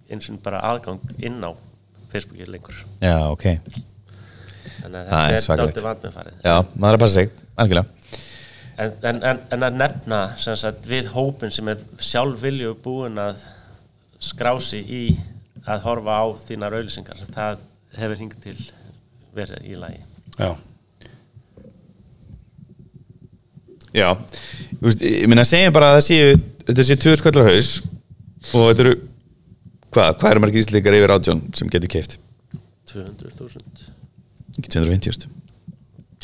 eins og bara aðgang inn á Facebooki lengur. Já, ok. Þannig að Það er þetta er svakalegt. dálítið vandmeðfarið. Já, maður er að passa sig, algjörlega. En, en, en, en að nefna sagt, við hópin sem er sjálf vilju búin að skrási í að horfa á þínar auðlýsingar það hefur hingað til verið í lagi. Já. Já, ég minna að segja bara að það séu þetta séu tvö skallar haus og þetta eru hvað, hvað eru margir íslíkar yfir átjón sem getur keift? 200.000 Ekki 250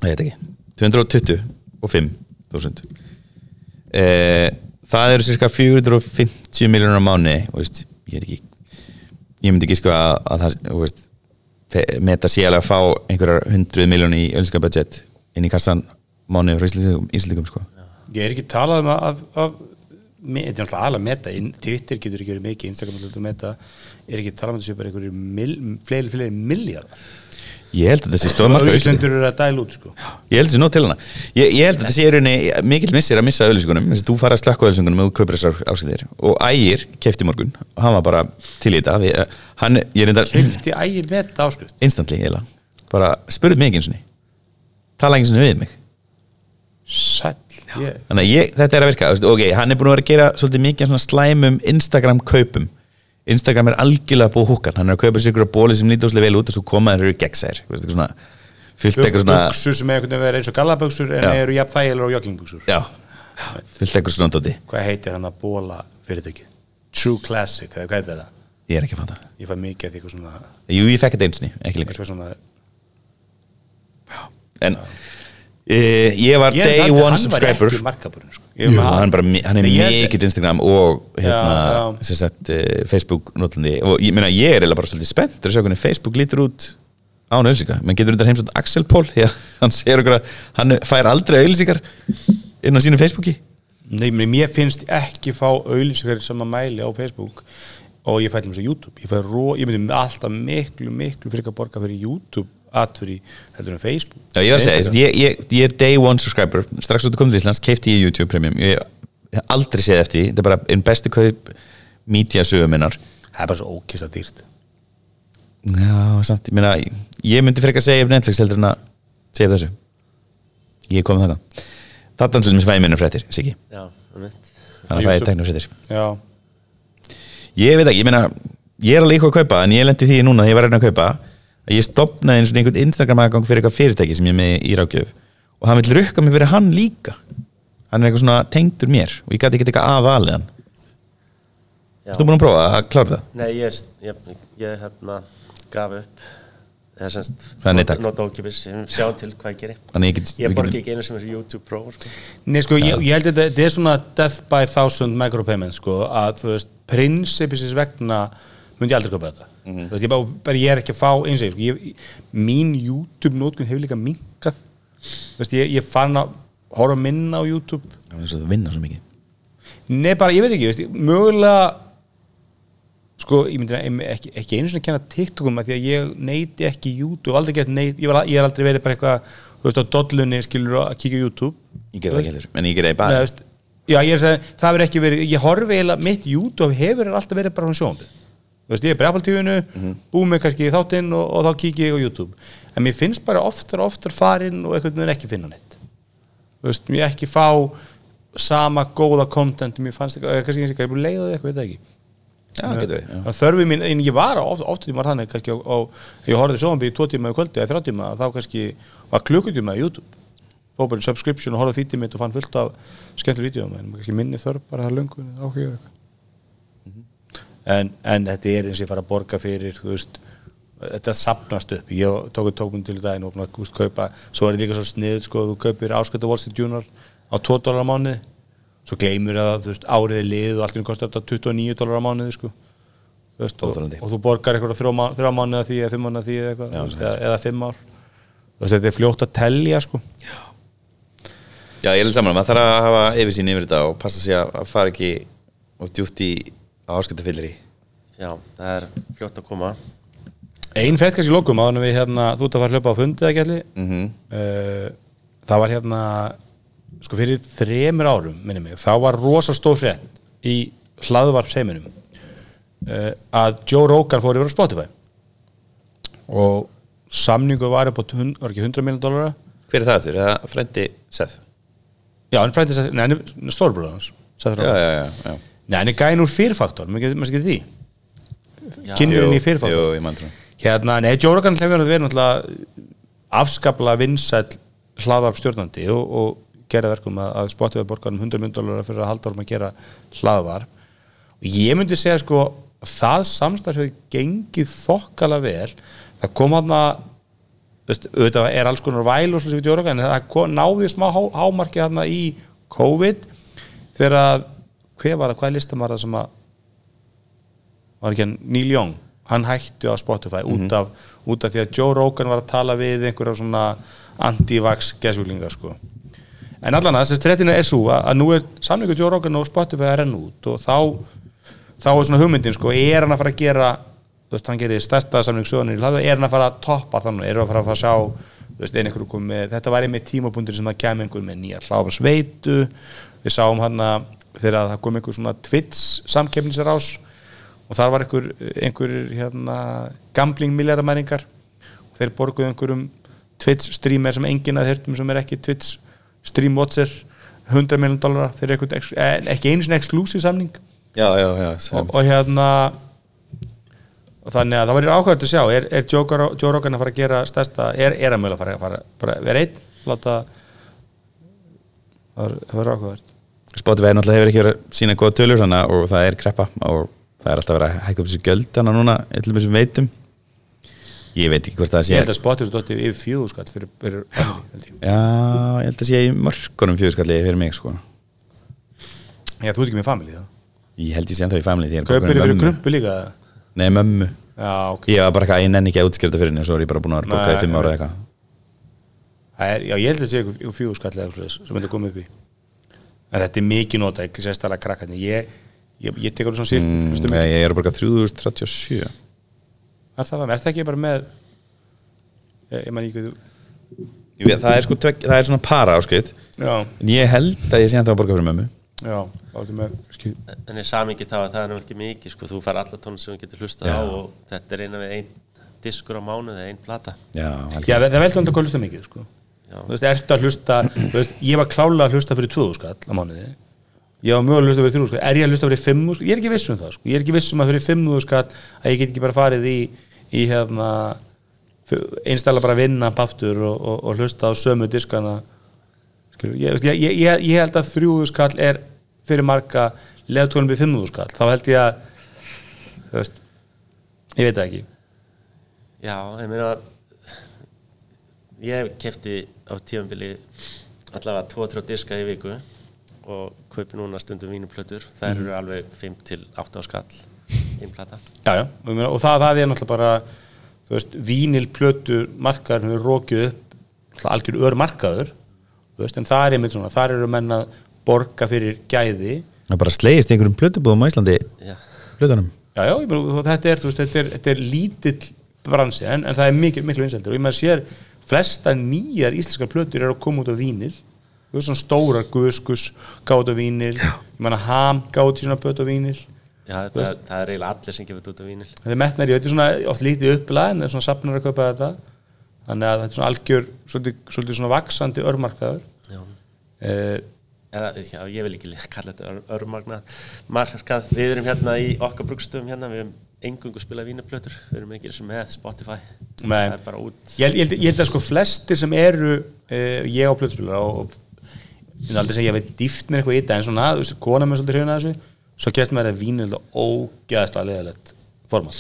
Það heit ekki 220 og 5.000 eh, Það eru cirka 450 miljonar á mánu og veist, ég veit ekki ég myndi ekki sko að, að það veist, fe- meta sé alveg að fá einhverjar 100 miljónu í ölska budget inn í kassan mánu frá Íslandingum sko. Ég er ekki talað um að, að, þetta er náttúrulega alveg að meta Twitter getur ekki verið mikið, Instagram getur að meta. Er ekki talað um að þetta einhverjir mil, fleiri, fleiri miljard Ég held að þetta sé stórmarka Íslendur eru að dæla út sko. Ég held þessi nóg til hana. Ég, ég held að þetta sé í rauninni mikill missir að missa auðlýsingunum. Að þú fara að slökka auðlýsingunum og þú kaupir þessar ásýðir og Ægir kefti morgun. Og hann var bara til í þetta að ég er Kefti ægir meta áskrift? Instantly eiginlega. Bara spurði mig eins og tala ekki eins og við mig Sæll. Ég, þannig að ég, þetta er að virka ok, hann er búin að vera að gera svolítið mikið svona slæmum Instagram kaupum Instagram er algjörlega búið húkan hann er að kaupa sér ykkur að bóli sem lítur óslega vel út og svo koma þeir eru gegnsær svona, fyllt eitthvað svona Buxur sem er einhvern veginn verið eins og gallaböksur en Já. eru jafn þægilega og joggingbuxur. Já, fyllt eitthvað svona dóti Hvað heitir hann að bóla fyrirtæki? True Classic, eða hvað heitir það? ég er ekki að fatta. Ég fæ mikið að því eitthvað svona jú, ég fekk þetta eins og ekki lengur. Eitthvað svona en e, ég var Ég day one hann subscriber. var ekki markaburinn sko. Ég Jú, hann, bara, hann er ég- mikill Instagram og hérna, Já, já. sagt, uh, Facebook notandi og ég meina ég er bara svolítið spennt að sjá hvernig Facebook lítur út án auðlýsingar menn getur undan heimsótt Axel Pól því að hann segir okkur að hann fær aldrei auðlýsingar inn á sínu Facebooki. Nei, menn, mér finnst ekki fá auðlýsingar sem að mæli á Facebook og ég fæ til þess að YouTube. Ég, ró, ég myndi alltaf miklu, miklu fyrir að borga fyrir YouTube atfyrir heldur en Facebook. Já, ég var að segja, ég, ég, ég er day one subscriber. Strax út að koma til Íslands, keipti ég YouTube Premium. Ég hef aldrei séð eftir því, þetta er bara einn bestu kaup media sögum minnar. Það er bara svo ókista dýrt. Já, samt, ég meina ég myndi frekar segja ef Netflix heldur en að segja þessu. Ég er komið þangað Þarna til dæmis væminum fréttir, Siggi. Já, um Þannig að það er teknum fréttir Já, Ég veit ekki, ég meina ég er alveg eitthvað að kaupa, en ég lendi því núna þegar ég var að reyna að kaupa að ég stopnaði eins og einhvern Instagram aðgang fyrir eitthvað fyrirtæki sem ég er með í rákjöf og hann vil rukka mig fyrir hann líka hann er eitthvað svona tengdur mér og ég gæti ekki eitthvað af valið hann. Þú búin að prófa að klára það? Nei, ég, ég, ég hérna gaf upp Það er nei, takk. sjá til hvað ég geri Þannig ég get, ég borgi ekki einu sem er YouTube Pro sko. Nei, sko, ég, ég held að þetta er svona death by thousand micropayments, sko, að þú veist, prinsipisins vegna myndi ég aldrei köpa þetta. Þú veist, ég, bara, bara, ég er ekki að fá eins og ég, sko, ég, mín YouTube-nótkun hefur líka minkað. Veist, ég, ég fann að horfa minna á YouTube. Það er svo að vinna svo mikið Nei, bara, ég veit ekki, veist, mögulega, sko, ég myndi ekki, ekki einu svona að kenna TikTokum að því að ég neyti ekki YouTube, aldrei gett neit, ég, var, ég er aldrei verið bara eitthvað, þú veist, á dollunni, skilur að kíkja á YouTube. Ég gerði það ekki heldur, en ég gerði það Nei, bara veist, já, ég er að segja, það verður ekki verið ég horfi eiginlega, mitt YouTube hefur alltaf verið bara hún sjónbið þú veist, ég er bara Apple TV-inu, búið mig kannski í þáttinn og, og þá kíkja ég á YouTube. En mér finnst bara oftar og oftar farin og einhvern veginn ekki finna neitt þú veist, mér ekki fá sama góða content mér fannst eða kannski ég er búin að leiða þig eitthvað, veit það ekki. Já. Þannig að þörfi mín, en ég var oft, oft var þannig kannski á, á ég horfði sjónbið í tvo tíma í kvöldi eða þrjá tíma, þá kannski var klukkutíma í YouTube. Fór bara subscription og horfði fítið mitt og fann fullt af skemmtileg vídeoum en kannski minni þörf bara það löngu áhuga eitthvað en, en þetta er eins og ég fara að borga fyrir veist, þetta sapnast upp. Ég tók, tók mér til daginn og veist, kaupa, svo er þetta líka svo snið sko, þú kaupir áskölda Wall Street Junior á 2 dólar á mánuði. Svo gleymur að þú veist, árið er lið og allt hvernig kostar þetta 29 dólar á mánuði sko. Veist, og, og þú borgar eitthvað þrjá, má- þrjá mánuði að því eða fimm mánuði að því eða, eitthvað, Já, það eða, eða fimm ár. Veist, þetta er fljótt að telja sko. Já, ég er saman, maður þarf að hafa yfirsýn yfir þetta og passa sig að fara ekki og djúpt í áskölda já, það er fljótt að koma Ein frétt kannski í lokum áður en við hérna, þú ert að fara að hlaupa á fundið ekki allir mm -hmm. uh, það var hérna sko fyrir þremur árum minni mig, þá var rosa stór frétt í hlaðvarp seiminum uh, að Joe Rogan fór yfir á Spotify og samningu var upp á tun- var ekki 100 miljonar dólara Hver er það eftir? Er það frendi Seth? já, hann frændi þess að, nei, hann er stórbróður hans Seth Já, Rogen. já, já, já. Nei, hann er gæn úr fyrrfaktor, maður skil því. Kynurinn í fyrrfaktor. Hérna, nei, Joe Rogan hefur verið náttúrulega afskaplega vinsæll hlaðvarp stjórnandi og, og gerði verkum að, að Spotify borgar um 100 myndolara fyrir að halda orðum að gera hlaðvarp. Og ég myndi segja sko að það samstarf hefur gengið þokkala vel. Það kom hann að veist, auðvitað er alls konar væl og svona sem við Joe Rogan en það náði smá há, hámarki hann í COVID þegar að hver var það, hvað er listamar það sem að var ekki hann? Neil Young. Hann hætti á Spotify út, af, út af því að Joe Rogan var að tala við einhverja svona anti-vax geðsvíklingar sko. En allan að þessi trettina er svo að, nú er samlingu Joe Rogan og Spotify að renna út og þá, þá er svona hugmyndin sko, er hann að fara að gera þú veist, hann gerir stærsta samling sögunir er hann að fara að toppa þannig, er hann að fara að, fara að sjá þú veist, ein einhverju kom með, þetta var einmitt tímabundir sem það kem einhver með nýja hláfarsveitu við sáum hann að þegar það kom einhver svona Twitch samkeppnisarás og þar var einhver, einhver hérna, gambling milljaramæringar og þeir borguðu einhverjum Twitch streamer sem enginn að þurftum sem er ekki Twitch stream watcher 100 miljón dólara fyrir einhvern eh, ekki einu svona exclusive samning. Já, já, já og, og hérna og þannig að það var ákvæmt að sjá er, er Joe, Rogan að fara að gera stærsta er, er að mögulega fara, fara, fara vera einn? Láta það var- var ákvæmt Spotify náttúrulega hefur ekki verið að sína góða tölur hana, og það er kreppa og það er alltaf verið að hækka upp þessu gjöld hana núna eitthvað sem veitum. Ég veit ekki hvort það ég sé held að Spotify stótti yfir fjöðu skall fyrir, fyrir family, held ég. Já, ég held að sé í mörkunum fjöðskalli fyrir mig sko. Já, þú ert ekki með family það Ég held ég sé ennþá í family ég er Kaupir fyrir krumpu líka Nei, mömmu. Já, ok. Ég var bara eitthvað, ég nenni ekki að útskjörta fyrir henni og svo er ég bara búin að vera borgað Nei, í fimm ára nei. eða eitthvað. Það er, Já, ég held að þetta sé ykkur fjögur skall eða svoleiðis sem þetta komið upp í En þetta er mikið nota, ekki sérstæðlega krakkarnir. Ég, ég, ég tekur það svona sér mm, Ég ég er að borga 3037 Er það, er það ekki bara með Ég, ég man ekki hvað Ég veit, Það er sko, það er svona para Já, En ég held að ég sé að borga fyrir mömmu. Já, með skil, en í samingi þá að það er nú ekki mikið sko, þú fær alla tónum sem þú getur hlustað Já. á og þetta er eina við ein diskur á mánuði, ein plata. Já, Já, alveg það það veldur alltaf hvað hlusta mikið sko. Þú veist, ertu að hlusta þú veist, Ég var klálega að hlusta fyrir 2000 skall á mánuði. Ég var mögulega að hlusta fyrir 3000 skall Er ég að hlusta fyrir 5 skall? Ég er ekki viss um það sko. Ég er ekki viss um að fyrir 5 skall að ég get ekki bara farið í, í hérna einstæðlega bara vinna baftur og, og, og hlusta á sömu diskana. Skilur, ég, ég, ég, ég, ég held að þrjúðu skall er fyrir marga leðtónum við fimmúðu skall þá held ég að þú veist, ég veit það ekki. Já, ég meina ég kefti á tímanbili allavega 2-3 diska í viku og kaupi núna stundum vínuplötur þær Mhm. eru alveg 5 til 8 á skall einn plata. Já, já, og, það, það er náttúrulega bara veist, vínilplötu markaðurinn hefur rókið upp algjör ör markaður veist, en það er einmitt svona, þar eru menn að borga fyrir gæði. Það er bara slegist í einhverjum plötubúðum á Íslandi Já, Plötunum. Já, já, þetta er, veist, þetta er, þetta er lítill bransi, en, en það er mikil, mikil vinseldur og ég maður sér flesta nýjar íslenskar plötur eru að koma út á vínil. Þú veist, svona stórar guðskus gátt á vínil, ég meina ham gátt í svona plötu á vínil. Já það, er, það er eiginlega allir sem gefur þetta út á vínil. Þetta er metnar í, þetta er svona oft lítið upplega en það er svona safnar að kaupa þetta. Þannig að þetta er svona algjör svolítið, svolítið svona vaksandi örmarkaður. Já. Eh, Eða, já, ég vil ekki kalla þetta ör, örmagnað markað, við erum hérna í okkar brugstöðum hérna, við erum engungu spilað vínaplötur, við erum ekki sem með Spotify. Nei. það er bara út. Ég, ég, held- ég held að sko flestir sem eru eh, ég á plötuspilar og ég vil aldrei segja að ég veit dýft mér eitthvað í þetta en svona, þú veist, kona mér svolítið hrifin að þessu svo kemst mér að vín er þetta ógeðslega leðalegt format.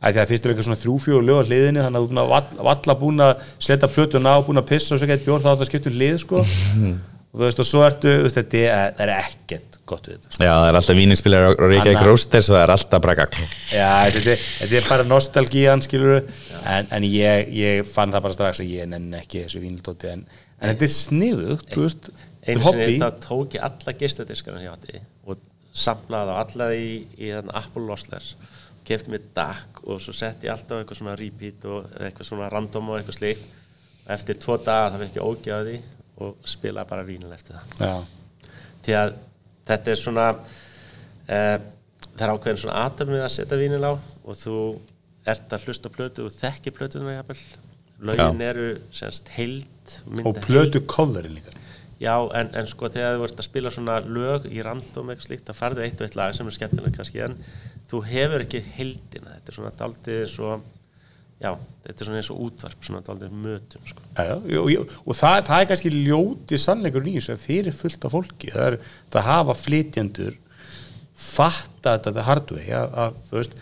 Æ, því að fyrst er eitthvað svona þrjú-fjóðu lög á hliðinni þannig að þú er að valla búin að setja plötuna á, búin að pissa og svo gett bjór þá er þetta skipt um hlið sko og þú veist og svo ertu, þú veist, þetta er, það er ekkert gott við þetta. Já, það er alltaf víninspilar á Reykjavík. Roasters og það er alltaf braka Já, þetta, er- þetta er bara nostalgían skilur en, en ég, ég fann það bara strax að ég nenni ekki þessu vínildóti en, en þetta er sniðugt, þú veist þetta einu sinni þá tók ég alla gistadiskarna hjá átti og samlaði á alla í, í þann Apple Lossless kefti mér DAC og svo setti ég alltaf eitthvað svona repeat og eitthvað svona random og eitthvað slíkt. Og eftir tvo daga það fekk ég ógjáði og spilaði bara vínil eftir það. Já, því að þetta er svona uh, það er ákveðin svona aðtöfnið að setja vínil á og þú ert að hlusta plötu og þekki plötunar jafnvel. Lögin eru semst heild og plötu coverin líka. Já, en, en sko þegar þú ert að spila svona lög í random eitthvað slíkt, það farðu eitt og eitt lag sem er skemmtilega kannski, en þú hefur ekki heildina, þetta er svona daldið eins og, já, þetta er svona eins og útvarp, svona daldið mötum, sko. Já, já, og, og, það, það er kannski ljóti sannleikur þessu að fyrir fullt af fólki það er það hafa flytjendur fatta þetta the hard way að, að þú veist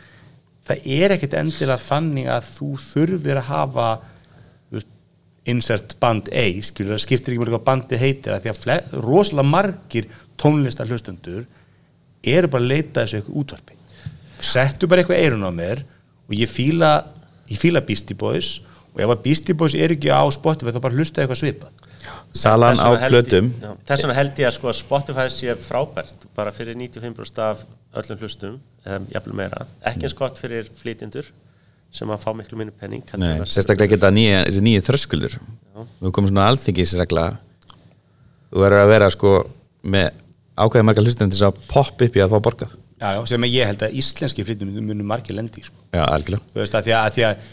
það er ekkit endilega þannig að þú þurfir að hafa veist, insert band A skilur það skiptir ekki mjög hvað bandi heitir að því að fle, rosalega margir tónlistar hlustundur eru bara að leita þessu eitthvað útvarpi settu bara eitthvað eirun á mér og ég fíla ég fíla Beastie Boys og ef að Beastie Boys er ekki á Spotify þá bara hlusta eitthvað svipað. Salan á já, Þess vegna held ég að sko Spotify sé frábært bara fyrir 95% af öllum hlustum, eða jafnvel meira, ekki eins gott fyrir flytjendur sem að fá miklu minni penning. Nei, sérstaklega geta nýja, þessi nýju þröskuldur. Við komum svona alþingisregla. Þú verður að vera sko með ákveðið margar hlustum til þess að poppa upp í að fá borgað já, já, sem ég held að íslenski flytjum munum margir lendi sko. Já, algjörlega. Þú veist að því að, því að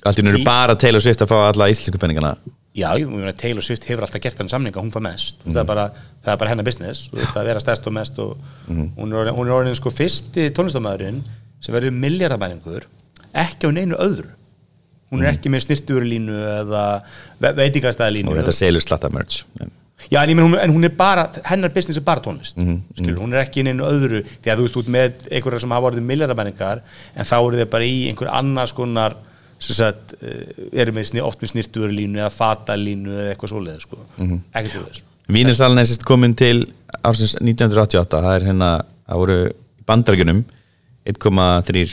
Allt í nú eru bara Taylor Swift að fá alla íslensku penningana já, ég meina Taylor Swift hefur alltaf gert þennan samninga hún fær mest, það, er bara, það er bara hennar business þú veist að vera stærst og mest og hún, er orðin, hún er orðin sko fyrsti tónlistamæðurinn sem verður miljardamæningur ekki á neinu öðru. Hún er ekki með snirtuverulínu eða ve veitingastæðalínu. Og þetta selur slatta merch Já, en, hún, en hún er bara, hennar business er bara tónlist skilur, hún er ekki inn einu öðru. Því að þú veist út með einhverja sem hafa orðið miljardamenningar en þá eru þeir bara í einhver annars konar sagt, uh, eru með, oft með snirtuverulínu eða fatalínu eða eitthvað svoleið sko. ekkert úr þessu Vínisalinn er sérst komin til ársins 1988 það er hérna, það voru í bandarækjunum 1,3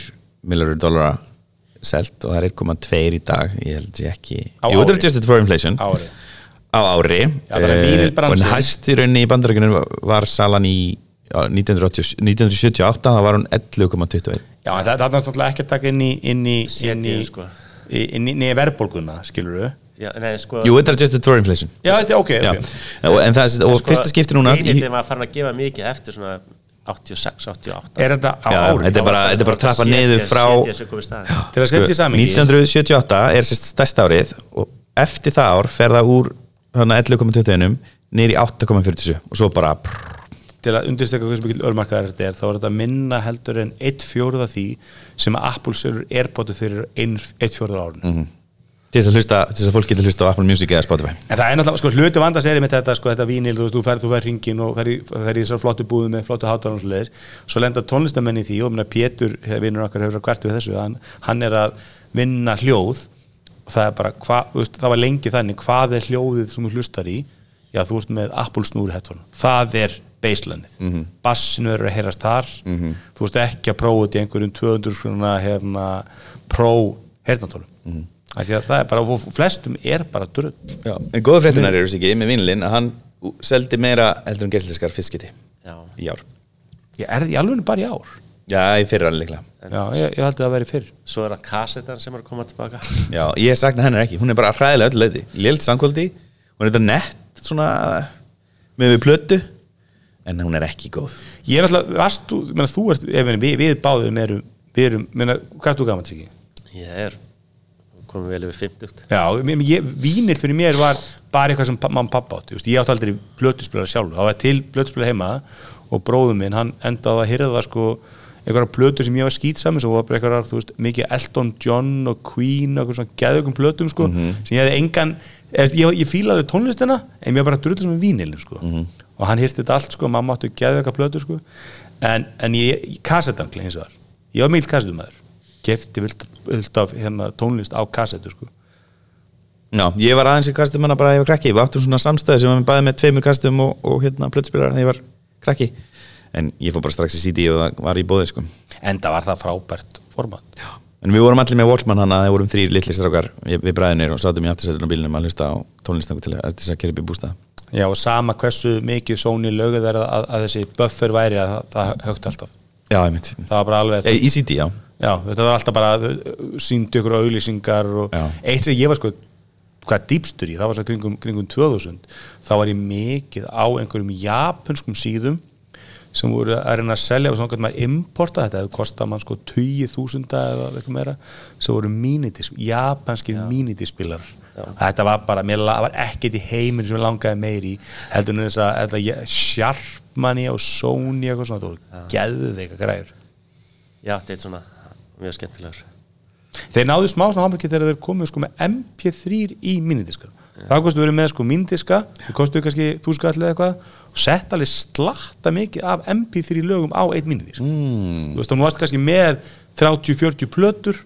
miljardur dólara selt og það er 1,2 í dag. Ég held ég ekki Jú, þetta er ári. adjusted for inflation. Ári. Á ári Já, Eh, vínilbransinn. og hæst í rauninni í bandarækjunum var, salan í já, 1980, 1978 það var hún 11,21 Já, en það, það er náttúrulega ekki að taka inn í inn í, inn í, sko. í- inn í, inn í verðbólguna, skilur við Já, nei, sko, Jú, þetta er adjusted for inflation Já, þetta er ok, Já. ok Og, en það, og sko, fyrsta skipti núna í, Einhildin var farin að gefa mikið eftir svona 86, 88. Er þetta á Já, ári? þetta er bara, þetta er bara að trappa niður frá Setja sig komið staðin. Til að setja í samingi 1978 er sérst stærsta árið og eftir það ár fer það úr 11,21 niður í 8,47 og svo bara prr, til að undirsteka hversu mikil örmarkaðar þetta er þá er þetta minna heldur en eitt fjóruða því sem að Apple serur airpodu fyrir ein, eitt fjóruða árun Mhm. til þess að hlusta, til þess að fólk getur hlusta á Apple Music eða Spotify. En það er náttúrulega, sko, hluti vandast er með þetta, sko, þetta vínil, þú veist, þú ferð, þú ferð hringin og ferð í, ferð í þessar flottu búðu með flottu hátalarn og svo leiðis, svo lenda tónlistamenn í því og minna Pétur, vinnur okkar hefur hvert við þessu, hann, hann er að vinna hljóð og það er bara, hva, veist, það var lengi þannig, hvað er hljóðið sem þú hlustar í, já, þú ert með Apple snúru headphone, það er baselinið, mm -hmm. bassinu er að heyrast þar, þú veist ekki að prófa þetta í einhverjum 200 skruna hérna, pro heyrnatólum mm -hmm. því að það er bara, og flestum er bara drull. Já, en góða fréttinar eru sig ekki með vinilinn að hann seldi meira heldur en gæsliskar fiskiti Já, í ár. Ég er því alveg bara í ár Já, í fyrra líklega. Já, ég, ég held að það veri fyrr. Svo er það kassetan sem er að koma tilbaka. Já, ég sakna hennar ekki, hún er bara hræðilega öll leiti Lélt samkvöldi, hún er þetta nett svona með við plötu en hún er ekki góð. Ég er alltaf, varst þú, menna, þú ert ef við, við báðum erum, við erum menna, hvað er þú gaman sig Ég er komið vel yfir 50 já, vínil fyrir mér var bara eitthvað sem mamma og pappa átti, ég átti aldrei blötuspilar sjálf, það var til blötuspilar heima og bróðum minn, hann endaði að hyrða sko einhverja plötur sem ég var skýtsami sem var bara einhverjar, þú veist, mikið Elton John og Queen og eitthvað svona geðugum plötum sko, sem ég hefði engan eða, ég, ég fíla alveg tónlistina en ég var bara drullið sem er vínilin sko og hann hýrti þetta allt sko, mamma átti geðuga plötur sko. En, en ég, ég kassetan hins vegar, ég var mikil kassetumæður kefti vilt, af hérna, tónlist á kassetu sko. Já, ég var aðeins í kastum hana bara ég var krakki. Við áttum svona samstæði sem var með bæði með tveimur kastum og, og hérna plötspilar þegar ég var krakki En ég fór bara strax í CD og það var í bóði sko. Enda var það frábært format. Já. En við vorum allir með Walkman hana, það vorum þrýr litli strákar við, bræðinir og sátum í aftursætun á bílunum að hlusta á tónlistangu til þess að kera upp í bústað. Já, og sama hversu mikið Sony löguð er að, að þessi buffer væri að það, högt alltaf. Já, einmitt það var bara alveg, e, Í CD, já. Já, þetta var alltaf bara síndu ykkur auðlýsingar og Já. eitt sem ég var sko hvað dýpstur í, það var svo kringum, kringum 2000 þá var ég mikið á einhverjum japanskum síðum sem voru að reyna að selja og svona hvernig maður importa þetta, það kostar mann sko 20.000 eða eitthvað meira sem voru mínitis, japanskir mínitisspilar þetta var bara, mér var ekkert í heiminn sem ég langaði meiri heldur en þess að þetta Sharpmani og Sony eitthvað svona, það voru geðveika græður Ég átti eitt svona mjög skemmtilegur. Þeir náðu smá svona hámarki þegar þeir komu sko með MP3 í mínidiskar það kostu verið með sko mínidiska það kostu kannski þú skall eða eitthvað og sett alveg slatta mikið af MP3 lögum á einn mínidisk mm. þú veist, þú varst kannski með 30-40 plötur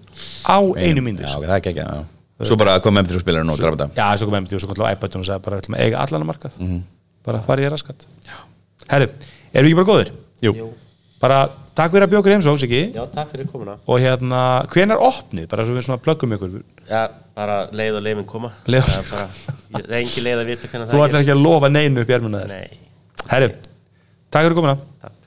á einu Já, mínidisk ok, það er ekki ekki Svo bara kom M3 spilarinn og drafa þetta. Já, svo kom MP3 og svo kom til iPad og sagði bara, við ætlum að eiga allan að markað bara farið ég raskat. Herru, erum við ekki bara góðir? Jú. bara takk fyrir að bjókur heimsóks ekki Já, takk fyrir komuna. Og hérna, hvenær opnið? bara svo við svona plöggum ykkur. Já, bara leið og leifin koma. Leið- Það er bara, það er engin leið að vita hvernig þú það ætlar ekki að lofa neinu upp í ermuna þér. Nei Herri, takk fyrir komuna. Takk